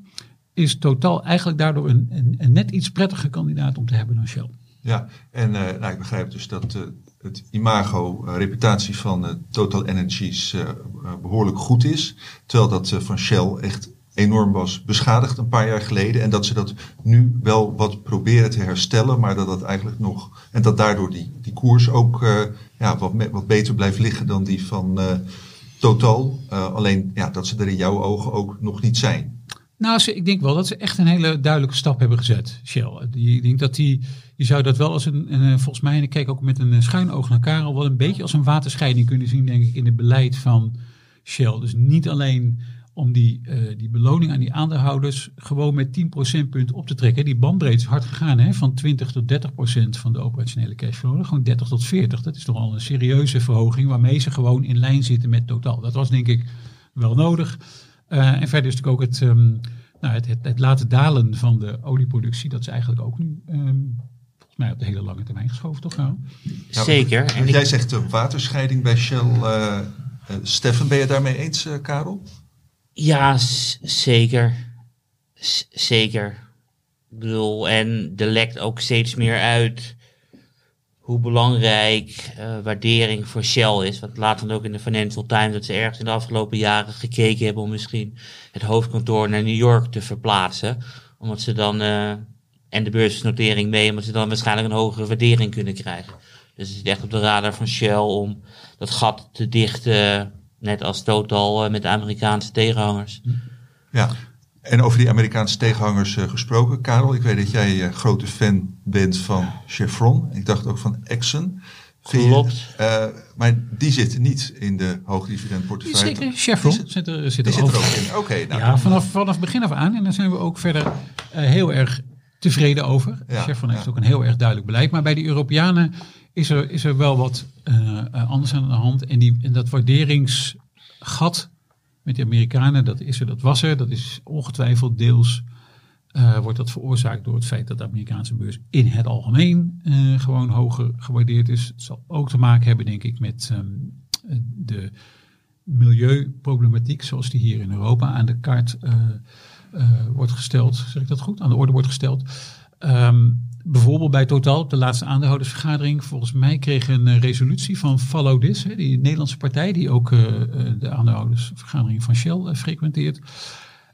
is totaal eigenlijk daardoor een, een, net iets prettiger kandidaat om te hebben dan Shell. Ja, en uh, nou, ik begrijp dus dat uh, het imago, reputatie van Total Energies behoorlijk goed is. Terwijl dat van Shell echt enorm was beschadigd een paar jaar geleden. En dat ze dat nu wel wat proberen te herstellen, maar dat dat eigenlijk nog. En dat daardoor die, die koers ook ja, wat, wat beter blijft liggen dan die van Total. alleen ja, dat ze er in jouw ogen ook nog niet zijn. Nou, ik denk wel dat ze echt een hele duidelijke stap hebben gezet, Shell. Ik denk dat die, je zou dat wel als een, een volgens mij, en ik kijk ook met een schuin oog naar Karel, wel een beetje als een waterscheiding kunnen zien, denk ik, in het beleid van Shell. Dus niet alleen om die, uh, die beloning aan die aandeelhouders gewoon met 10 procentpunt op te trekken. Die bandbreedte is hard gegaan, hè? van 20 tot 30 procent van de operationele cashflow. Gewoon 30 tot 40. Dat is toch al een serieuze verhoging waarmee ze gewoon in lijn zitten met totaal. Dat was denk ik wel nodig. Uh, en verder is natuurlijk ook het, um, nou, het, het, het, laten dalen van de olieproductie. Dat is eigenlijk ook nu um, volgens mij op de hele lange termijn geschoven, toch? Nou? Zeker. En jij zegt uh, waterscheiding bij Shell. Uh, Stefan, ben je daarmee eens, Karel? Ja, zeker. Zeker. Ik bedoel, en er lekt ook steeds meer uit hoe belangrijk uh, waardering voor Shell is. Wat laat dan ook in de Financial Times dat ze ergens in de afgelopen jaren gekeken hebben om misschien het hoofdkantoor naar New York te verplaatsen. Omdat ze dan, uh, en de beursnotering mee, omdat ze dan waarschijnlijk een hogere waardering kunnen krijgen. Dus het is echt op de radar van Shell om dat gat te dichten, net als Total uh, met de Amerikaanse tegenhangers. Ja, en over die Amerikaanse tegenhangers uh, gesproken, Karel, ik weet dat jij uh, grote fan bent van Chevron. Ik dacht ook van Exxon. Klopt. Uh, maar die zitten niet in de hoogdividendportefeuille. Zeker, Chevron zit, zit, er, zit die er zit er ook in. Oké. Okay, nou, ja, vanaf, vanaf begin af aan. En daar zijn we ook verder heel erg tevreden over. Ja, Chevron heeft ook een heel erg duidelijk beleid. Maar bij de Europeanen is er, is er wel wat anders aan de hand. En, die, dat waarderingsgat met de Amerikanen, dat is er, dat was er. Dat is ongetwijfeld deels uh, wordt dat veroorzaakt door het feit dat de Amerikaanse beurs in het algemeen gewoon hoger gewaardeerd is. Het zal ook te maken hebben, denk ik, met um, de milieuproblematiek zoals die hier in Europa aan de kaart wordt gesteld. Zeg ik dat goed? Aan de orde wordt gesteld. Um, bijvoorbeeld bij Total, op de laatste aandeelhoudersvergadering, volgens mij kreeg een resolutie van Follow This, hè, die Nederlandse partij die ook uh, de aandeelhoudersvergadering van Shell frequenteert.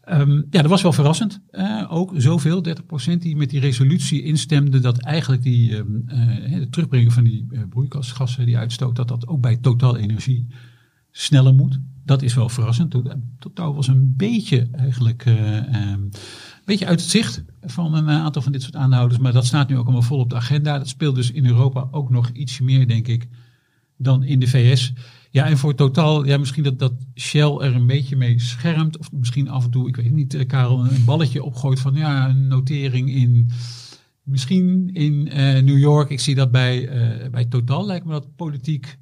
Um, ja, dat was wel verrassend. Uh, ook zoveel, 30% die met die resolutie instemde dat eigenlijk die, um, het terugbrengen van die broeikasgassen, die uitstoot, dat dat ook bij Total Energie sneller moet. Dat is wel verrassend. Totaal was een beetje eigenlijk um, beetje uit het zicht van een aantal van dit soort aandeelhouders. Maar dat staat nu ook allemaal vol op de agenda. Dat speelt dus in Europa ook nog iets meer, denk ik, dan in de VS. Ja, en voor totaal, ja, misschien dat, dat Shell er een beetje mee schermt. Of misschien af en toe, ik weet niet, Karel, een balletje opgooit van ja, een notering in. Misschien in uh, New York. Ik zie dat bij, bij Total, lijkt me dat politiek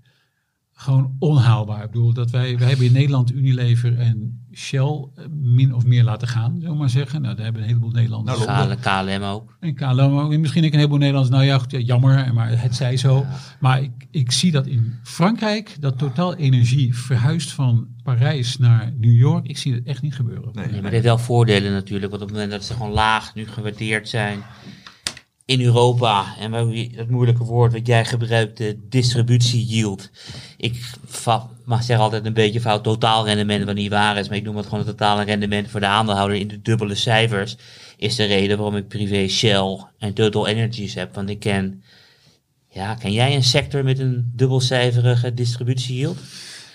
gewoon onhaalbaar. Ik bedoel, dat wij, wij hebben in Nederland Unilever en Shell min of meer laten gaan, zullen we maar zeggen. Nou, daar hebben een heleboel Nederlanders. Nou, KLM ook. En KLM ook. En misschien een heleboel Nederlanders, nou ja, goed, ja, jammer, maar het zij zo. Ja. Maar ik, ik zie dat in Frankrijk, dat Totaal Energie verhuist van Parijs naar New York. Ik zie dat echt niet gebeuren. Nee, maar het heeft wel voordelen natuurlijk, want op het moment dat ze gewoon laag nu gewaardeerd zijn in Europa, en dat moeilijke woord wat jij gebruikt, de distributie yield. Ik mag zeg altijd een beetje fout totaalrendement wat niet waar is, maar ik noem het gewoon het totale rendement voor de aandeelhouder in de dubbele cijfers. Is de reden waarom ik privé Shell en Total Energies heb. Want ik ken, ja, ken jij een sector met een dubbelcijferige distributie yield?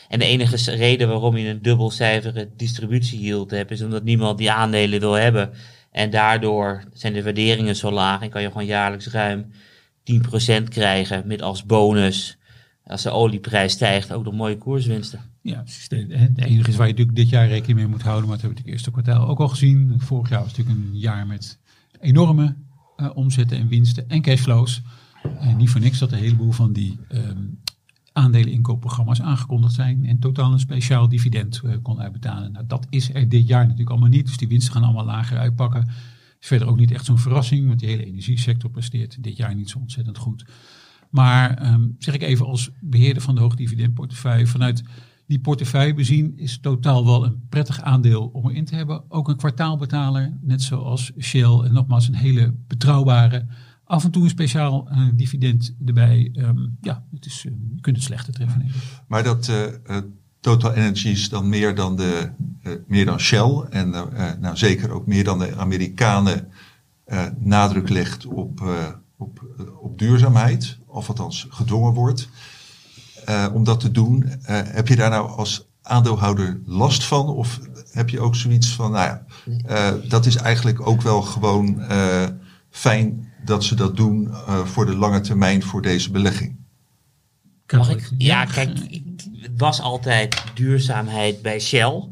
En de enige reden waarom je een dubbelcijferige distributie yield hebt, is omdat niemand die aandelen wil hebben. En daardoor zijn de waarderingen zo laag en kan je gewoon jaarlijks ruim 10% krijgen met als bonus, als de olieprijs stijgt, ook nog mooie koerswinsten. Ja, het enige is waar je natuurlijk dit jaar rekening mee moet houden, maar dat hebben we het eerste kwartaal ook al gezien. Vorig jaar was natuurlijk een jaar met enorme uh, omzetten en winsten en cashflows. En niet voor niks dat een heleboel van die um, aandeleninkoopprogramma's aangekondigd zijn en totaal een speciaal dividend uh, kon uitbetalen. Nou, dat is er dit jaar natuurlijk allemaal niet, dus die winsten gaan allemaal lager uitpakken. Is verder ook niet echt zo'n verrassing, want die hele energiesector presteert dit jaar niet zo ontzettend goed. Maar um, zeg ik even als beheerder van de hoogdividendportefeuille, vanuit die portefeuille bezien is totaal wel een prettig aandeel om erin te hebben. Ook een kwartaalbetaler, net zoals Shell. En nogmaals een hele betrouwbare af en toe een speciaal uh, dividend erbij. Um, ja, het is, uh, je kunt het slechter treffen. Maar dat uh, Total Energies dan meer dan, de, meer dan Shell en nou, zeker ook meer dan de Amerikanen nadruk legt op, op, op duurzaamheid, of althans gedwongen wordt om dat te doen. heb je daar nou als aandeelhouder last van? Of heb je ook zoiets van, nou ja, dat is eigenlijk ook wel gewoon fijn dat ze dat doen uh, voor de lange termijn voor deze belegging. Mag ik? Ja, kijk, het was altijd duurzaamheid bij Shell.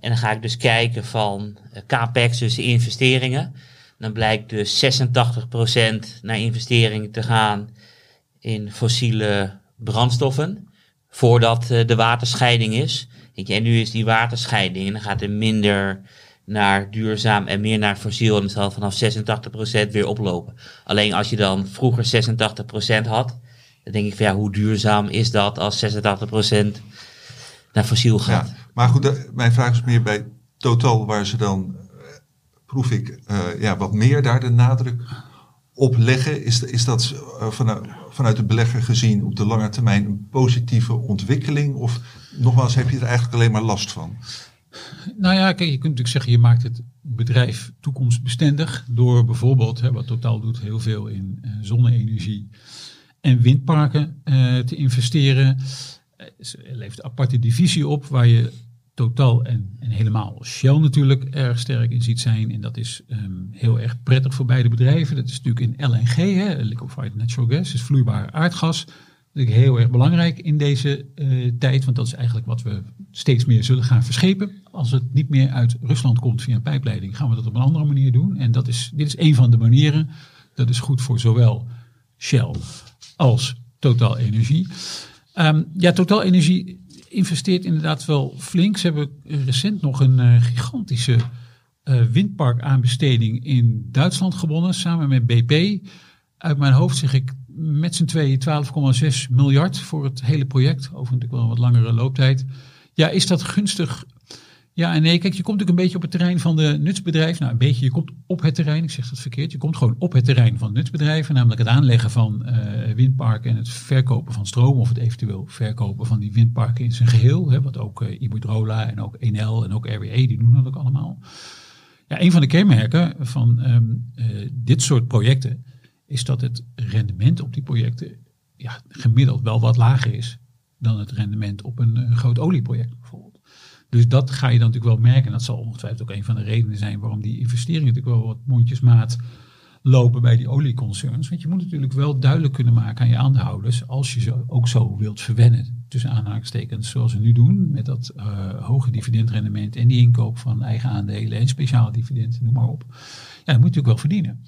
En dan ga ik dus kijken van eh, capex, dus investeringen. Dan blijkt dus 86% naar investeringen te gaan in fossiele brandstoffen. Voordat uh, de waterscheiding is. En nu is die waterscheiding en dan gaat er minder naar duurzaam en meer naar fossiel. En het zal vanaf 86% weer oplopen. Alleen als je dan vroeger 86% had, dan denk ik van ja, hoe duurzaam is dat als 86% naar fossiel gaat? Ja, maar goed, mijn vraag is meer bij Total, waar ze dan, eh, proef ik, uh, ja, wat meer daar de nadruk op leggen. Is, is dat uh, vanuit, vanuit de belegger gezien op de lange termijn een positieve ontwikkeling? Of nogmaals, heb je er eigenlijk alleen maar last van? Nou ja, kijk, je kunt natuurlijk zeggen, je maakt het bedrijf toekomstbestendig door bijvoorbeeld, hè, wat Totaal doet, heel veel in uh, zonne-energie en windparken uh, te investeren. Uh, levert een aparte divisie op waar je Totaal en, en helemaal Shell natuurlijk erg sterk in ziet zijn. En dat is um, heel erg prettig voor beide bedrijven. Dat is natuurlijk in LNG, hè, liquefied natural gas, is vloeibaar aardgas natuurlijk heel erg belangrijk in deze uh, tijd, want dat is eigenlijk wat we steeds meer zullen gaan verschepen. Als het niet meer uit Rusland komt via een pijpleiding, gaan we dat op een andere manier doen. En dat is, dit is een van de manieren. Dat is goed voor zowel Shell als Total Energie. Um, ja, Total Energie investeert inderdaad wel flink. Ze hebben recent nog een uh, gigantische uh, windparkaanbesteding in Duitsland gewonnen, samen met BP. Uit mijn hoofd zeg ik met z'n tweeën 12,6 miljard voor het hele project. Over natuurlijk wel een wat langere looptijd. Ja, is dat gunstig? Ja en nee. Kijk, je komt natuurlijk een beetje op het terrein van de nutsbedrijf. Nou, een beetje, je komt op het terrein. Ik zeg dat verkeerd. Je komt gewoon op het terrein van nutsbedrijven. Namelijk het aanleggen van uh, windparken en het verkopen van stroom. Of het eventueel verkopen van die windparken in zijn geheel. Hè, wat ook uh, Iberdrola en ook Enel en ook RWE, die doen dat ook allemaal. Ja, een van de kenmerken van um, uh, dit soort projecten is dat het rendement op die projecten ja, gemiddeld wel wat lager is dan het rendement op een, een groot olieproject bijvoorbeeld. Dus dat ga je dan natuurlijk wel merken. En dat zal ongetwijfeld ook een van de redenen zijn waarom die investeringen natuurlijk wel wat mondjesmaat lopen bij die olieconcerns. Want je moet natuurlijk wel duidelijk kunnen maken aan je aandeelhouders, als je ze ook zo wilt verwennen, tussen aanhalingstekens, zoals we nu doen, met dat uh, hoge dividendrendement en die inkoop van eigen aandelen en speciale dividenden, noem maar op. Ja, dat moet je natuurlijk wel verdienen.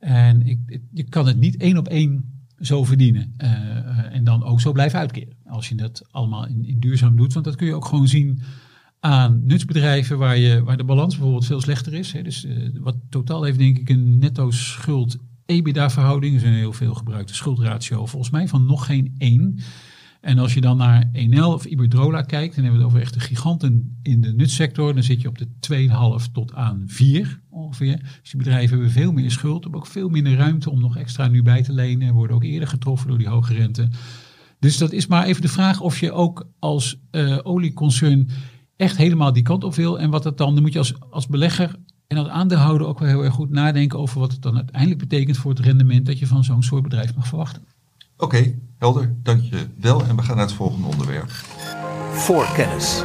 En ik, je kan het niet één op één zo verdienen. Uh, en dan ook zo blijven uitkeren. Als je dat allemaal in, duurzaam doet. Want dat kun je ook gewoon zien aan nutsbedrijven waar, je, waar de balans bijvoorbeeld veel slechter is. Hè. Dus uh, wat totaal heeft denk ik een netto schuld EBITDA verhouding. is een heel veel gebruikte schuldratio. Volgens mij van nog geen één. En als je dan naar Enel of Iberdrola kijkt, dan hebben we het over echte giganten in de nutsector. Dan zit je op de 2,5 tot aan 4 ongeveer. Dus die bedrijven hebben veel meer schuld, hebben ook veel minder ruimte om nog extra nu bij te lenen. Worden ook eerder getroffen door die hoge rente. Dus dat is maar even de vraag of je ook als uh, olieconcern echt helemaal die kant op wil. En wat dat dan, dan moet je als, als belegger en als aandeelhouder ook wel heel erg goed nadenken over wat het dan uiteindelijk betekent voor het rendement dat je van zo'n soort bedrijf mag verwachten. Oké, okay, helder. Dank je wel. En we gaan naar het volgende onderwerp. Voorkennis.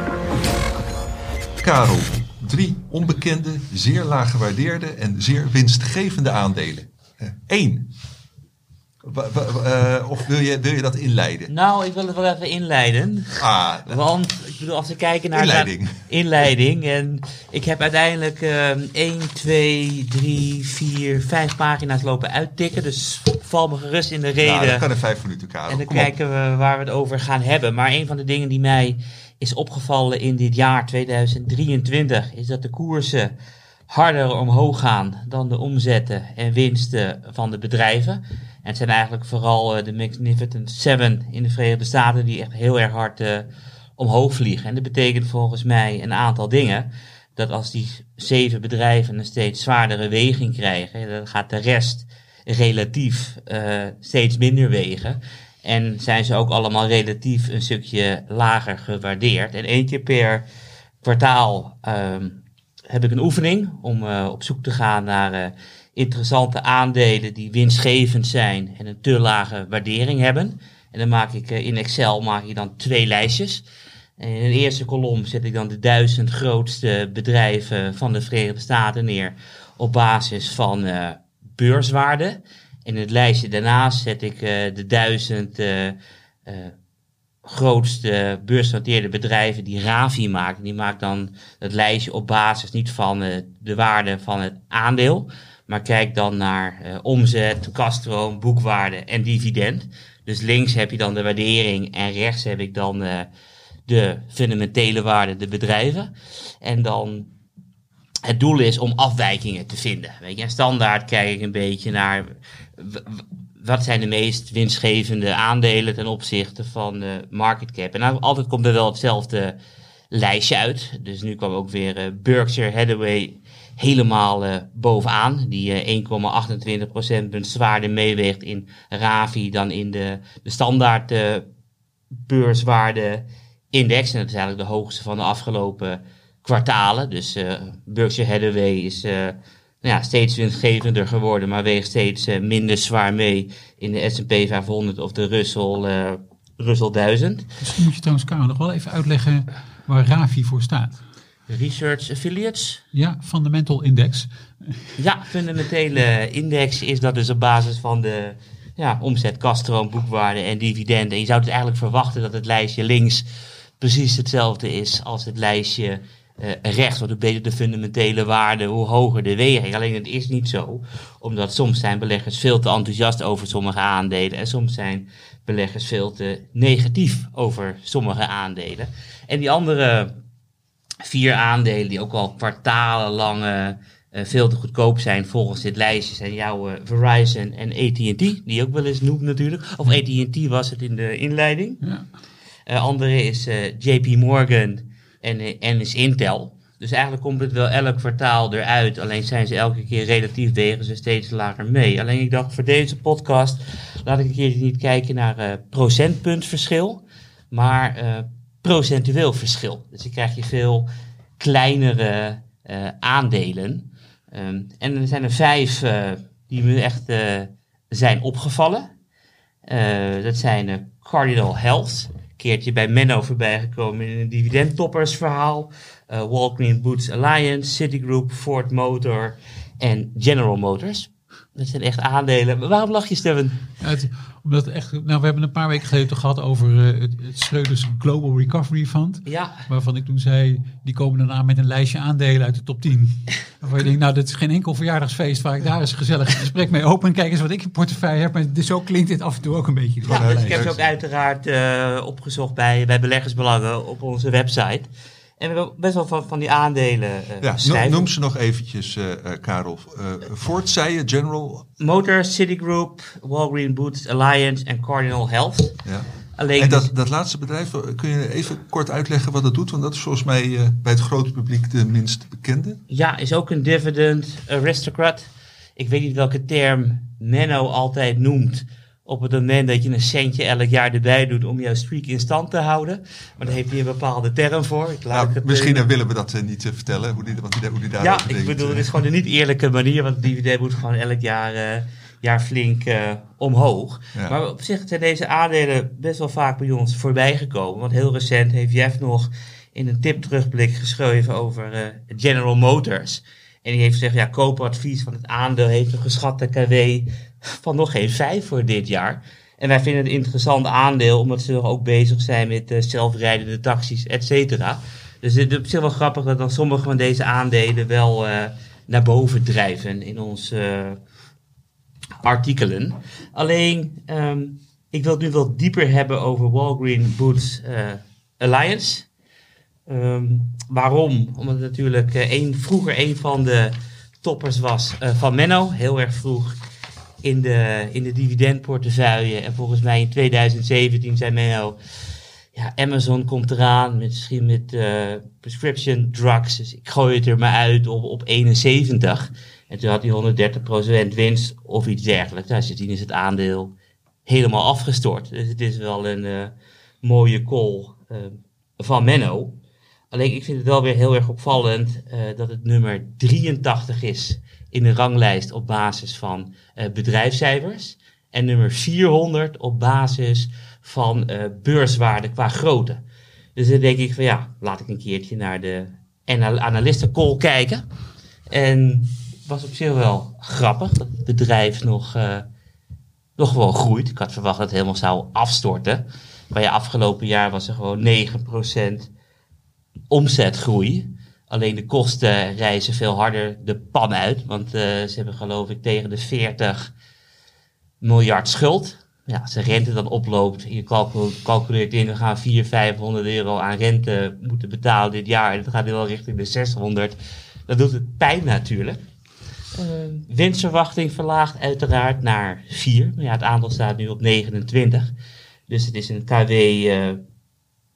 Karel, drie onbekende, zeer laag gewaardeerde en zeer winstgevende aandelen. Eén. Uh, of wil je, wil je dat inleiden? Nou, ik wil het wel even inleiden. Ah, Want ik bedoel, als we kijken naar inleiding. inleiding en ik heb uiteindelijk uh, 1, 2, 3, 4, 5 pagina's lopen uittikken. Dus val me gerust in de reden. Ja, dat kan in vijf minuten, Karel. En dan Kom kijken op. we waar we het over gaan hebben. Maar een van de dingen die mij is opgevallen in dit jaar 2023 is dat de koersen harder omhoog gaan dan de omzetten en winsten van de bedrijven. En het zijn eigenlijk vooral uh, de Magnificent Seven in de Verenigde Staten die echt heel erg hard uh, omhoog vliegen. En dat betekent volgens mij een aantal dingen. Dat als die zeven bedrijven een steeds zwaardere weging krijgen, dan gaat de rest relatief uh, steeds minder wegen. En zijn ze ook allemaal relatief een stukje lager gewaardeerd. En één keer per kwartaal ehm, heb ik een oefening om op zoek te gaan naar interessante aandelen die winstgevend zijn en een te lage waardering hebben. En dan maak ik in Excel maak ik dan twee lijstjes. En in de eerste kolom zet ik dan de duizend grootste bedrijven van de Verenigde Staten neer op basis van uh, beurswaarde. In het lijstje daarnaast zet ik uh, de duizend uh, grootste beursgenoteerde bedrijven die Ravi maken. Die maakt dan het lijstje op basis niet van de waarde van het aandeel, maar kijk dan naar omzet, kaststroom, boekwaarde en dividend. Dus links heb je dan de waardering en rechts heb ik dan de fundamentele waarde, de bedrijven. En dan het doel is om afwijkingen te vinden. Weet je, en standaard kijk ik een beetje naar wat zijn de meest winstgevende aandelen ten opzichte van market cap. En nou, altijd komt er wel hetzelfde lijstje uit. Dus nu kwam ook weer uh, Berkshire Hathaway helemaal uh, bovenaan. Die uh, 1,28% punt zwaarder meeweegt in Ravi dan in de, de standaard beurswaarde index. En dat is eigenlijk de hoogste van de afgelopen kwartalen. Dus Berkshire Hathaway is nou ja, steeds winstgevender geworden, maar weegt steeds minder zwaar mee in de S&P 500 of de Russell, Russell 1000. Misschien moet je trouwens, Karel, nog wel even uitleggen waar RAVI voor staat. Research Affiliates? Ja, Fundamental Index. Ja, fundamentele index is dat dus op basis van de ja, omzet, kaststroom, boekwaarde en dividenden. En je zou het eigenlijk verwachten dat het lijstje links precies hetzelfde is als het lijstje uh, rechts. Want hoe beter de fundamentele waarde, hoe hoger de weging. Alleen het is niet zo, omdat soms zijn beleggers veel te enthousiast over sommige aandelen en soms zijn beleggers veel te negatief over sommige aandelen. En die andere vier aandelen die ook al kwartalenlang uh, veel te goedkoop zijn volgens dit lijstje zijn jouw uh, Verizon en AT&T, die ook wel eens noemt natuurlijk. Of AT&T was het in de inleiding. Ja. Uh, andere is JP Morgan en, en is Intel. Dus eigenlijk komt het wel elk kwartaal eruit. Alleen zijn ze elke keer relatief wegen ze steeds lager mee. Alleen ik dacht voor deze podcast laat ik een keer niet kijken naar procentpuntverschil. Maar procentueel verschil. Dus dan krijg je veel kleinere aandelen. Um, en er zijn er vijf die me echt zijn opgevallen. dat zijn Cardinal Health keertje bij Menno voorbij gekomen in een dividendtoppersverhaal. Uh, Walgreen Boots Alliance, Citigroup, Ford Motor en General Motors. Dat zijn echt aandelen. Waarom lach je, Steven? Ja, het, omdat echt, nou, we hebben een paar weken geleden gehad over uh, het, het Schreuders Global Recovery Fund. Ja. Waarvan ik toen zei, die komen dan aan met een lijstje aandelen uit de top 10. waarvan je denkt, nou, dat is geen enkel verjaardagsfeest waar ik daar eens gezellig een gesprek mee open. Kijk eens wat ik in portefeuille heb. Maar zo klinkt dit af en toe ook een beetje. Ja, dus ik heb ze ook uiteraard uh, opgezocht bij, bij beleggersbelangen op onze website. En we hebben best wel van, van die aandelen uh, ja, Noem ze nog eventjes, uh, uh, Karel. Ford, zei je, General? Motors, Citigroup, Walgreen Boots Alliance en Cardinal Health. Ja. Alleen en dat, dat laatste bedrijf, kun je even kort uitleggen wat dat doet? Want dat is volgens mij bij het grote publiek de minst bekende. Ja, is ook een dividend aristocrat. Ik weet niet welke term Menno altijd noemt op het moment dat je een centje elk jaar erbij doet om jouw streak in stand te houden. Maar daar heeft hij een bepaalde term voor. Ik nou, het misschien uh, willen we dat uh, niet uh, vertellen, hoe die, wat die, hoe die daar Ja, ik bedoel, het is gewoon een niet eerlijke manier, want die dividend moet gewoon elk jaar, jaar flink omhoog. Ja. Maar op zich zijn deze aandelen best wel vaak bij ons voorbij gekomen. Want heel recent heeft Jeff nog in een tip terugblik geschreven over General Motors. En die heeft gezegd, ja, koopadvies van het aandeel heeft een geschatte KW van nog geen vijf voor dit jaar. En wij vinden het een interessant aandeel, omdat ze ook bezig zijn met uh, zelfrijdende taxis, et cetera. Dus het is op zich wel grappig dat dan sommige van deze aandelen wel uh, naar boven drijven in onze uh, artikelen. Alleen, um, ik wil het nu wel dieper hebben over Walgreen Boots Alliance. Um, waarom? Omdat het natuurlijk een, vroeger een van de toppers was van Menno, heel erg vroeg in de, in de dividendportefeuille. En volgens mij in 2017 zei men ja, Amazon komt eraan, misschien met uh, prescription drugs. Dus ik gooi het er maar uit op, op 71. En toen had hij 130% winst of iets dergelijks. Nou, sindsdien is het aandeel helemaal afgestort. Dus het is wel een uh, mooie call uh, van Menno. Alleen ik vind het wel weer heel erg opvallend dat het nummer 83 is in de ranglijst op basis van bedrijfscijfers. En nummer 400 op basis van beurswaarde qua grootte. Dus dan denk ik van ja, laat ik een keertje naar de analistencall kijken. En was op zich wel grappig dat het bedrijf nog, uh, nog wel groeit. Ik had verwacht dat het helemaal zou afstorten. Maar ja, afgelopen jaar was er gewoon 9% omzetgroei. Alleen de kosten reizen veel harder de pan uit. Want uh, ze hebben geloof ik tegen de 40 miljard schuld. Ja, als de rente dan oploopt en je calculeert in, we gaan 400, 500 euro aan rente moeten betalen dit jaar. En dat gaat wel richting de 600. Dat doet het pijn natuurlijk. Uh, winstverwachting verlaagd uiteraard naar 4. Maar ja, het aandeel staat nu op 29. Dus het is een KW uh,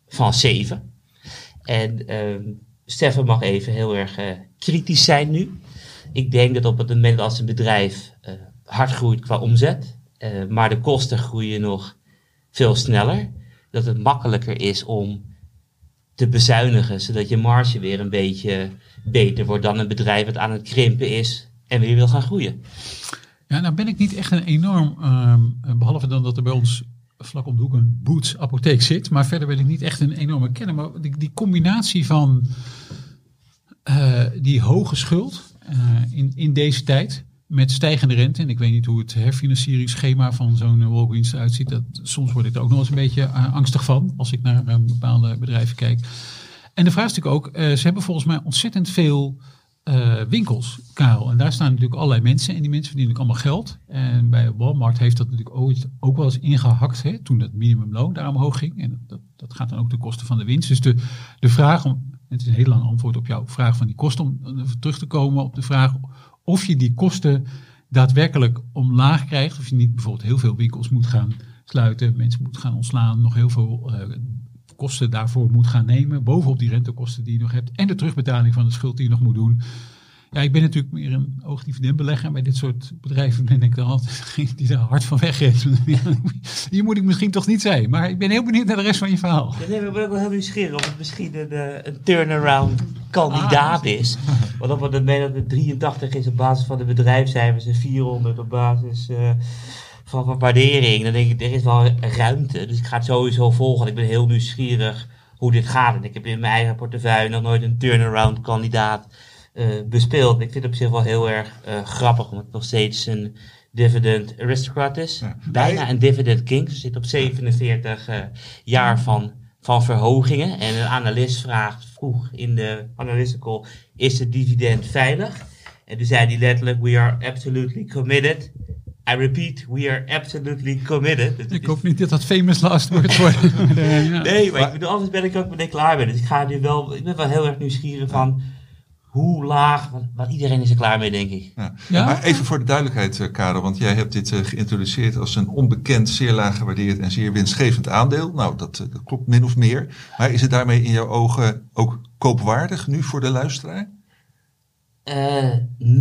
van 7. En uh, Stefan mag even heel erg uh, kritisch zijn nu. Ik denk dat op het moment als een bedrijf hard groeit qua omzet, maar de kosten groeien nog veel sneller, dat het makkelijker is om te bezuinigen, zodat je marge weer een beetje beter wordt dan een bedrijf dat aan het krimpen is en weer wil gaan groeien. Ja, nou ben ik niet echt een enorm, uh, behalve dan dat er bij ons vlak om de hoek een Boots apotheek zit, maar verder ben ik niet echt een enorme kenner. Maar die, die combinatie van uh, die hoge schuld uh, in, in deze tijd met stijgende rente, en ik weet niet hoe het herfinancieringsschema van zo'n Walgreens eruit ziet, dat, soms word ik er ook nog eens een beetje uh, angstig van als ik naar bepaalde bedrijven kijk. En de vraag is natuurlijk ook, ze hebben volgens mij ontzettend veel uh, winkels, Karel. En daar staan natuurlijk allerlei mensen. En die mensen verdienen allemaal geld. En bij Walmart heeft dat natuurlijk ooit ook wel eens ingehakt. Hè, toen dat minimumloon daar omhoog ging. En dat, dat gaat dan ook de kosten van de winst. Dus de, de vraag om. Het is een heel lang antwoord op jouw vraag van die kosten. Om terug te komen op de vraag of je die kosten daadwerkelijk omlaag krijgt. Of je niet bijvoorbeeld heel veel winkels moet gaan sluiten. Mensen moeten gaan ontslaan. Nog heel veel uh, kosten daarvoor moet gaan nemen. Bovenop die rentekosten die je nog hebt. En de terugbetaling van de schuld die je nog moet doen. Ja, ik ben natuurlijk meer een oogdividendbelegger. Bij dit soort bedrijven ben ik dan altijd die daar hard van wegrent. Hier moet ik misschien toch niet zijn. Maar ik ben heel benieuwd naar de rest van je verhaal. Ja, nee, ik ben ook wel heel nieuwsgierig of het misschien een, eh, een turnaround kandidaat ah. is. Want op het moment dat het 83 is op basis van de bedrijfscijfers en 400 op basis... Uh, van, van waardering, dan denk ik, er is wel ruimte. Dus ik ga het sowieso volgen. Ik ben heel nieuwsgierig hoe dit gaat. En ik heb in mijn eigen portefeuille nog nooit een turnaround kandidaat uh, bespeeld. Ik vind het op zich wel heel erg uh, grappig, omdat het nog steeds een dividend aristocrat is. Bijna een dividend king. Ze zit op 47 uh, jaar van, van verhogingen. En een analist vraagt vroeg in de analistical, is het dividend veilig? En toen zei hij letterlijk, we are absolutely committed I repeat, we are absolutely committed. ik hoop niet dat dat famous last word wordt. nee, maar ik bedoel, anders ben ik ook meteen klaar mee. Dus ik ga nu wel, ik ben wel heel erg nieuwsgierig van hoe laag, want, iedereen is er klaar mee, denk ik. Ja. ja? Maar even voor de duidelijkheid, uh, Karel, want jij hebt dit uh, geïntroduceerd als een onbekend, zeer laag gewaardeerd en zeer winstgevend aandeel. Nou, dat, uh, dat klopt min of meer. Maar is het daarmee in jouw ogen ook koopwaardig nu voor de luisteraar?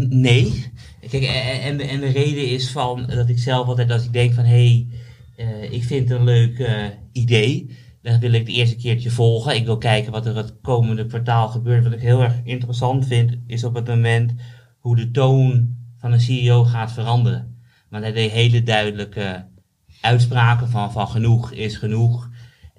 Nee. Kijk, en, en, de reden is van dat ik zelf altijd als ik denk van hé, hey, ik vind het een leuk idee, dan wil ik het eerste keertje volgen. Ik wil kijken wat er het komende kwartaal gebeurt. Wat ik heel erg interessant vind, is op het moment hoe de toon van een CEO gaat veranderen. Maar hij deed hele duidelijke uitspraken van, van genoeg is genoeg.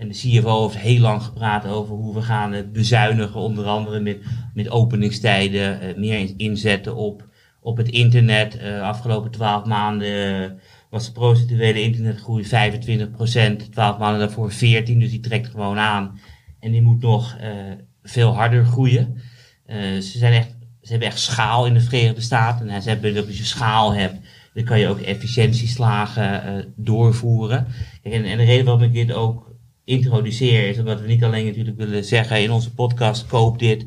En de CFO heeft heel lang gepraat over hoe we gaan bezuinigen, onder andere met, met openingstijden, uh, meer inzetten op op het internet. Uh, afgelopen twaalf maanden was de procentuele internetgroei 25%, 12 maanden daarvoor 14%, dus die trekt gewoon aan. En die moet nog veel harder groeien. ze, zijn echt, ze hebben echt schaal in de Verenigde Staten. En ze hebben, als je schaal hebt, dan kan je ook efficiëntieslagen doorvoeren. En, en de reden waarom ik dit ook introduceer is omdat we niet alleen natuurlijk willen zeggen in onze podcast koop dit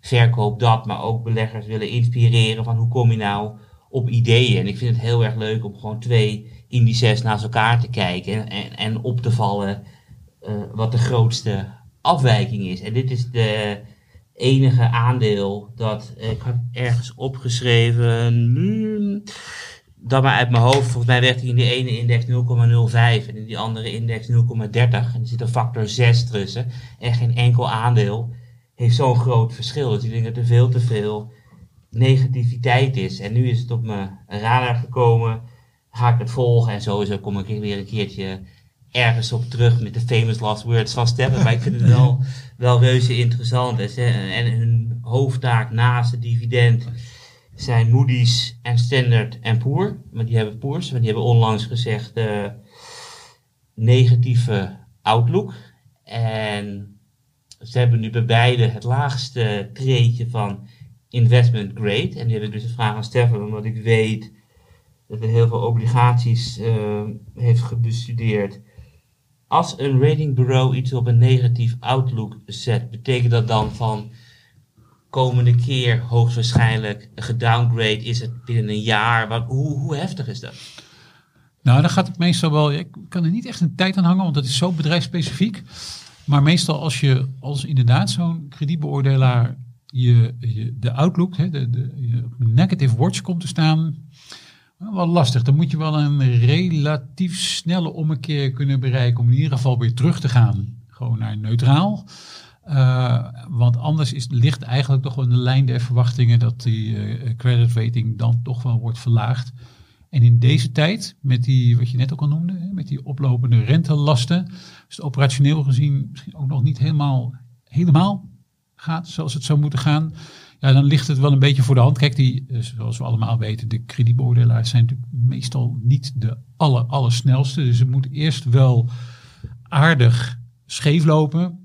verkoop dat, maar ook beleggers willen inspireren van hoe kom je nou op ideeën. En ik vind het heel erg leuk om gewoon twee indices naast elkaar te kijken en, en op te vallen uh, wat de grootste afwijking is. En dit is de enige aandeel dat ik had ergens opgeschreven. Dat maar uit mijn hoofd, volgens mij werd hij in die ene index 0,05 en in die andere index 0,30. En er zit een factor 6 tussen. En geen enkel aandeel heeft zo'n groot verschil. Dus ik denk dat er veel te veel negativiteit is. En nu is het op mijn radar gekomen. Ga ik het volgen en sowieso kom ik weer een keertje ergens op terug met de famous last words van Steffen. Maar ik vind het wel, wel reuze interessant. En hun hoofdtaak naast het dividend zijn Moody's en Standard en Poor. Maar die hebben Poors, maar die hebben onlangs gezegd uh, negatieve outlook. En ze hebben nu bij beide het laagste treetje van investment grade. En die heb ik dus een vraag aan Stefan, omdat ik weet dat hij heel veel obligaties uh, heeft bestudeerd. Als een ratingbureau iets op een negatief outlook zet, betekent dat dan van komende keer hoogstwaarschijnlijk gedowngrade is het binnen een jaar. Wat, hoe, heftig is dat? Nou, dan gaat het meestal wel. Ik kan er niet echt een tijd aan hangen, want dat is zo bedrijfsspecifiek. Maar meestal als je als inderdaad zo'n kredietbeoordelaar je, de outlook, hè, de, de, je negative watch komt te staan, wel lastig. Dan moet je wel een relatief snelle ommekeer kunnen bereiken om in ieder geval weer terug te gaan. Gewoon naar neutraal. Uh, want anders is, ligt eigenlijk toch wel in de lijn der verwachtingen dat die uh, credit rating dan toch wel wordt verlaagd. En in deze tijd, met die, wat je net ook al noemde, hè, met die oplopende rentelasten, is het operationeel gezien misschien ook nog niet helemaal, helemaal gaat zoals het zou moeten gaan. Ja, dan ligt het wel een beetje voor de hand. Kijk, die, eh, zoals we allemaal weten, de kredietbeoordelaars zijn natuurlijk meestal niet de aller, allersnelste. Dus het moet eerst wel aardig scheef lopen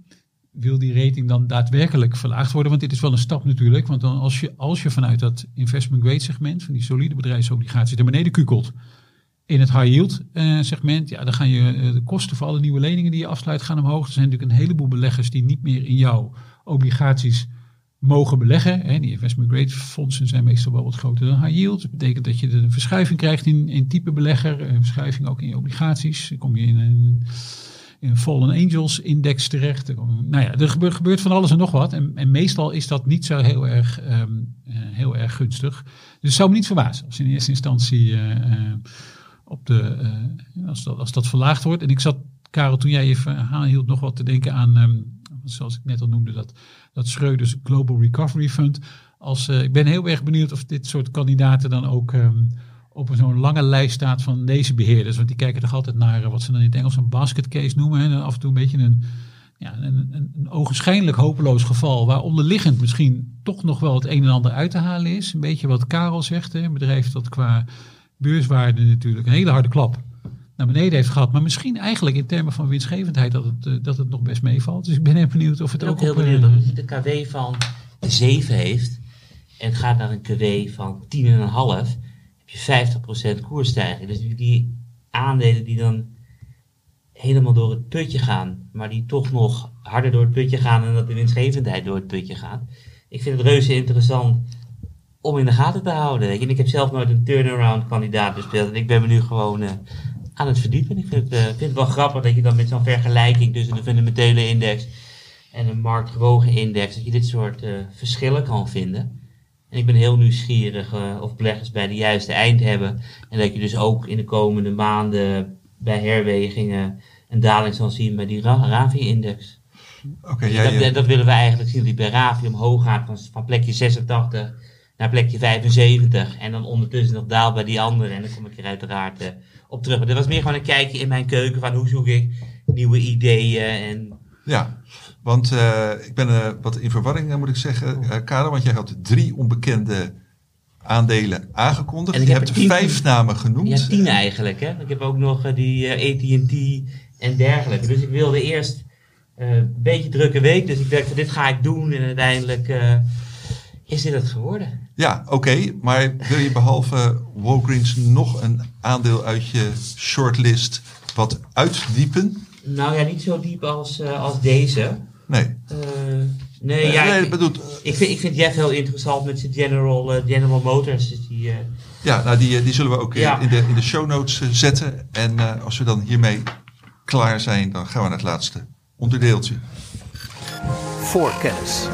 wil die rating dan daadwerkelijk verlaagd worden? Want dit is wel een stap natuurlijk. Want dan als je, als je vanuit dat investment grade segment, van die solide bedrijfsobligaties, naar beneden kukelt in het high yield uh, segment, ja, dan gaan je uh, de kosten voor alle nieuwe leningen die je afsluit gaan omhoog. Er zijn natuurlijk een heleboel beleggers die niet meer in jouw obligaties mogen beleggen. Hè. Die investment grade fondsen zijn meestal wel wat groter dan high yield. Dat betekent dat je een verschuiving krijgt in, in type belegger, een verschuiving ook in je obligaties. Dan kom je in een in Fallen Angels index terecht. Nou ja, er gebeurt, van alles en nog wat. En, en meestal is dat niet zo heel erg, um, heel erg gunstig. Dus zou me niet verbazen als in eerste instantie uh, op de, als, dat, als dat verlaagd wordt. En ik zat, Karel, toen jij je verhaal hield, nog wat te denken aan, um, zoals ik net al noemde, dat, dat Schreuders Global Recovery Fund. Als, ik ben heel erg benieuwd of dit soort kandidaten dan ook um, op zo'n lange lijst staat van deze beheerders. Want die kijken toch altijd naar eh, wat ze dan in het Engels een basket case noemen. En af en toe een beetje een, ja, een, een, een ogenschijnlijk hopeloos geval. Waar onderliggend misschien toch nog wel het een en ander uit te halen is. Een beetje wat Karel zegt. Hè, een bedrijf dat qua beurswaarde natuurlijk een hele harde klap naar beneden heeft gehad. Maar misschien eigenlijk in termen van winstgevendheid dat het, eh, dat het nog best meevalt. Dus ik ben heel benieuwd of het ook, ook heel op, benieuwd of je de KW van 7 heeft. En gaat naar een KW van 10,5 je 50% koersstijging. Dus die aandelen die dan helemaal door het putje gaan, maar die toch nog harder door het putje gaan en dat de winstgevendheid door het putje gaat. Ik vind het reuze interessant om in de gaten te houden. En ik heb zelf nooit een turnaround kandidaat bespeeld en ik ben me nu gewoon uh, aan het verdiepen. Ik vind het, uh, vind het wel grappig dat je dan met zo'n vergelijking tussen de fundamentele index en een marktgewogen index, dat je dit soort uh, verschillen kan vinden. En ik ben heel nieuwsgierig uh, of beleggers bij de juiste eind hebben. En dat je dus ook in de komende maanden bij herwegingen een daling zal zien bij die RAVI-index. Oké, dus dat, dat, willen we eigenlijk zien, die bij RAVI omhoog gaat van, van plekje 86 naar plekje 75. En dan ondertussen nog daalt bij die andere. En dan kom ik er uiteraard uh, op terug. Maar dat was meer gewoon een kijkje in mijn keuken van hoe zoek ik nieuwe ideeën. En... Ja, want uh, ik ben uh, wat in verwarring, moet ik zeggen, uh, Karel. Want jij had drie onbekende aandelen aangekondigd. En je hebt vijf namen genoemd. Ja, tien eigenlijk. Hè? Ik heb ook nog die AT&T en dergelijke. Dus ik wilde eerst een beetje drukke week. Dus ik dacht, dit ga ik doen. En uiteindelijk is dit het geworden. Ja, oké. Okay, maar wil je behalve Walgreens nog een aandeel uit je shortlist wat uitdiepen? Nou ja, niet zo diep als, als deze. Nee. Uh, nee, ja, nee, ik, bedoelt, ik, vind, ik vind Jeff heel interessant met zijn General, uh, General Motors. Dus die, uh, ja, nou die, die zullen we ook ja. in, de, in de show notes zetten. En als we dan hiermee klaar zijn, dan gaan we naar het laatste onderdeeltje. Voor kennis.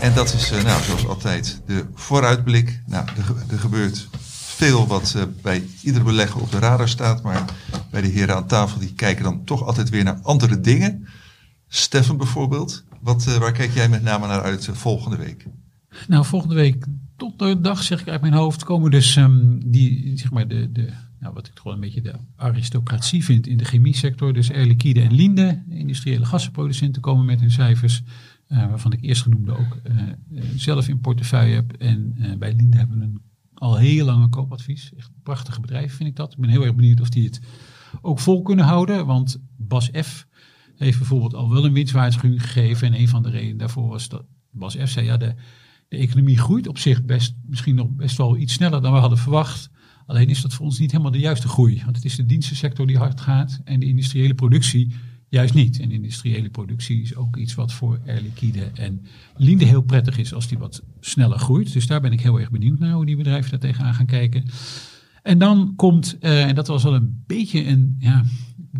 En dat is, uh, nou, zoals altijd, de vooruitblik. Nou, er, er gebeurt veel wat uh, bij iedere belegger op de radar staat. Maar bij de heren aan tafel, die kijken dan toch altijd weer naar andere dingen. Stefan bijvoorbeeld, wat, uh, waar kijk jij met name naar uit volgende week? Nou, volgende week tot de dag, zeg ik uit mijn hoofd, komen dus um, die, zeg maar, de, de, nou, wat ik gewoon een beetje de aristocratie vind in de chemie sector. Dus Air en Linde, industriële gassenproducenten, komen met hun cijfers. Uh, waarvan ik eerst genoemde ook zelf in portefeuille heb. En bij Linde hebben we een, al heel lang een koopadvies. Echt een prachtige bedrijf vind ik dat. Ik ben heel erg benieuwd of die het ook vol kunnen houden. Want Bas F. heeft bijvoorbeeld al wel een winstwaarschuwing gegeven. En een van de redenen daarvoor was dat Bas F. zei ja, de, de economie groeit op zich best, misschien nog best wel iets sneller dan we hadden verwacht. Alleen is dat voor ons niet helemaal de juiste groei. Want het is de dienstensector die hard gaat en de industriële productie juist niet. En industriële productie is ook iets wat voor Air Liquide en Linde heel prettig is als die wat sneller groeit. Dus daar ben ik heel erg benieuwd naar hoe die bedrijven daar tegenaan gaan kijken. En dan komt, uh, en dat was wel een beetje een, ja,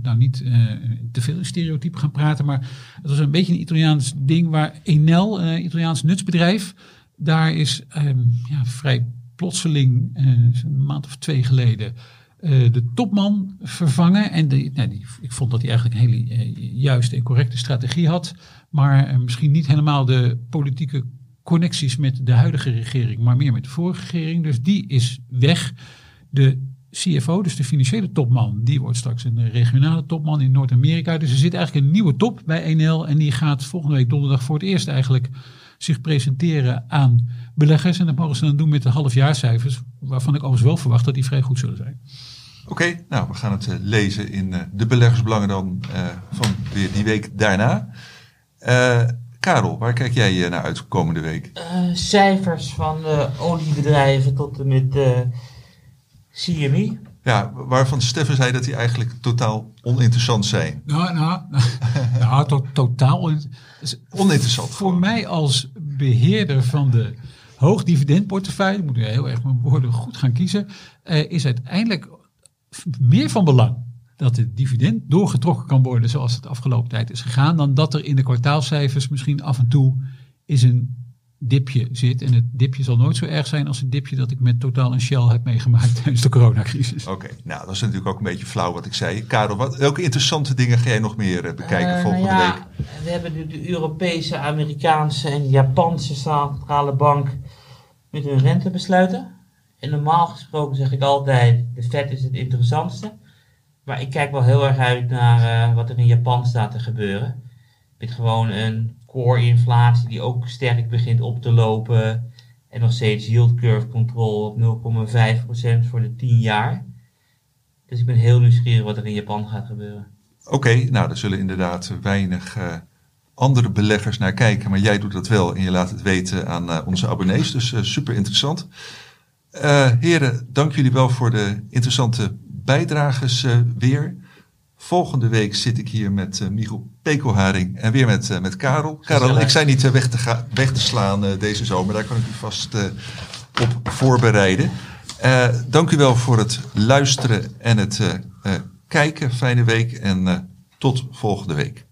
nou niet uh, te veel in stereotypen gaan praten, maar het was een beetje een Italiaans ding waar Enel, uh, Italiaans nutsbedrijf, daar is um, ja, vrij plotseling, uh, een maand of twee geleden, de topman vervangen. En de, nou, die, ik vond dat hij eigenlijk een hele juiste en correcte strategie had. Maar misschien niet helemaal de politieke connecties met de huidige regering, maar meer met de vorige regering. Dus die is weg. De CFO, dus de financiële topman, die wordt straks een regionale topman in Noord-Amerika. Dus er zit eigenlijk een nieuwe top bij NL. En die gaat volgende week donderdag voor het eerst eigenlijk zich presenteren aan beleggers. En dat mogen ze dan doen met de halfjaarcijfers, waarvan ik overigens wel verwacht dat die vrij goed zullen zijn. Oké, okay, nou we gaan het uh, lezen in uh, de beleggersbelangen dan uh, van weer die week daarna. Karel, waar kijk jij naar uit komende week? cijfers van oliebedrijven tot en met CME. Ja, waarvan Steffen zei dat die eigenlijk totaal oninteressant zijn. Nou, nou, nou to totaal oninteressant. Voor gewoon. mij als beheerder van de hoogdividendportefeuille, moet ik heel erg mijn woorden goed gaan kiezen, uh, is uiteindelijk meer van belang dat het dividend doorgetrokken kan worden zoals het de afgelopen tijd is gegaan, dan dat er in de kwartaalcijfers misschien af en toe is een dipje zit. En het dipje zal nooit zo erg zijn als het dipje dat ik met Totaal en Shell heb meegemaakt tijdens de coronacrisis. Oké, okay, nou dat is natuurlijk ook een beetje flauw wat ik zei. Karel, wat, welke interessante dingen ga jij nog meer uh, bekijken uh, volgende ja, week? We hebben de, de, Europese, Amerikaanse en Japanse centrale bank met hun rentebesluiten. En normaal gesproken zeg ik altijd, de Fed is het interessantste. Maar ik kijk wel heel erg uit naar uh, wat er in Japan staat te gebeuren. Met gewoon een core inflatie die ook sterk begint op te lopen. En nog steeds yield curve control op 0,5% voor de 10 jaar. Dus ik ben heel nieuwsgierig wat er in Japan gaat gebeuren. Oké, nou daar zullen inderdaad weinig uh, andere beleggers naar kijken. Maar jij doet dat wel en je laat het weten aan uh, onze abonnees. Dus uh, super interessant. heren, dank jullie wel voor de interessante bijdrages weer. Volgende week zit ik hier met uh, Michiel Pekelharing en weer met, uh, met Karel. Karel, ik zei niet uh, weg, te weg te slaan deze zomer. Daar kan ik u vast op voorbereiden. dank u wel voor het luisteren en het kijken. Fijne week en tot volgende week.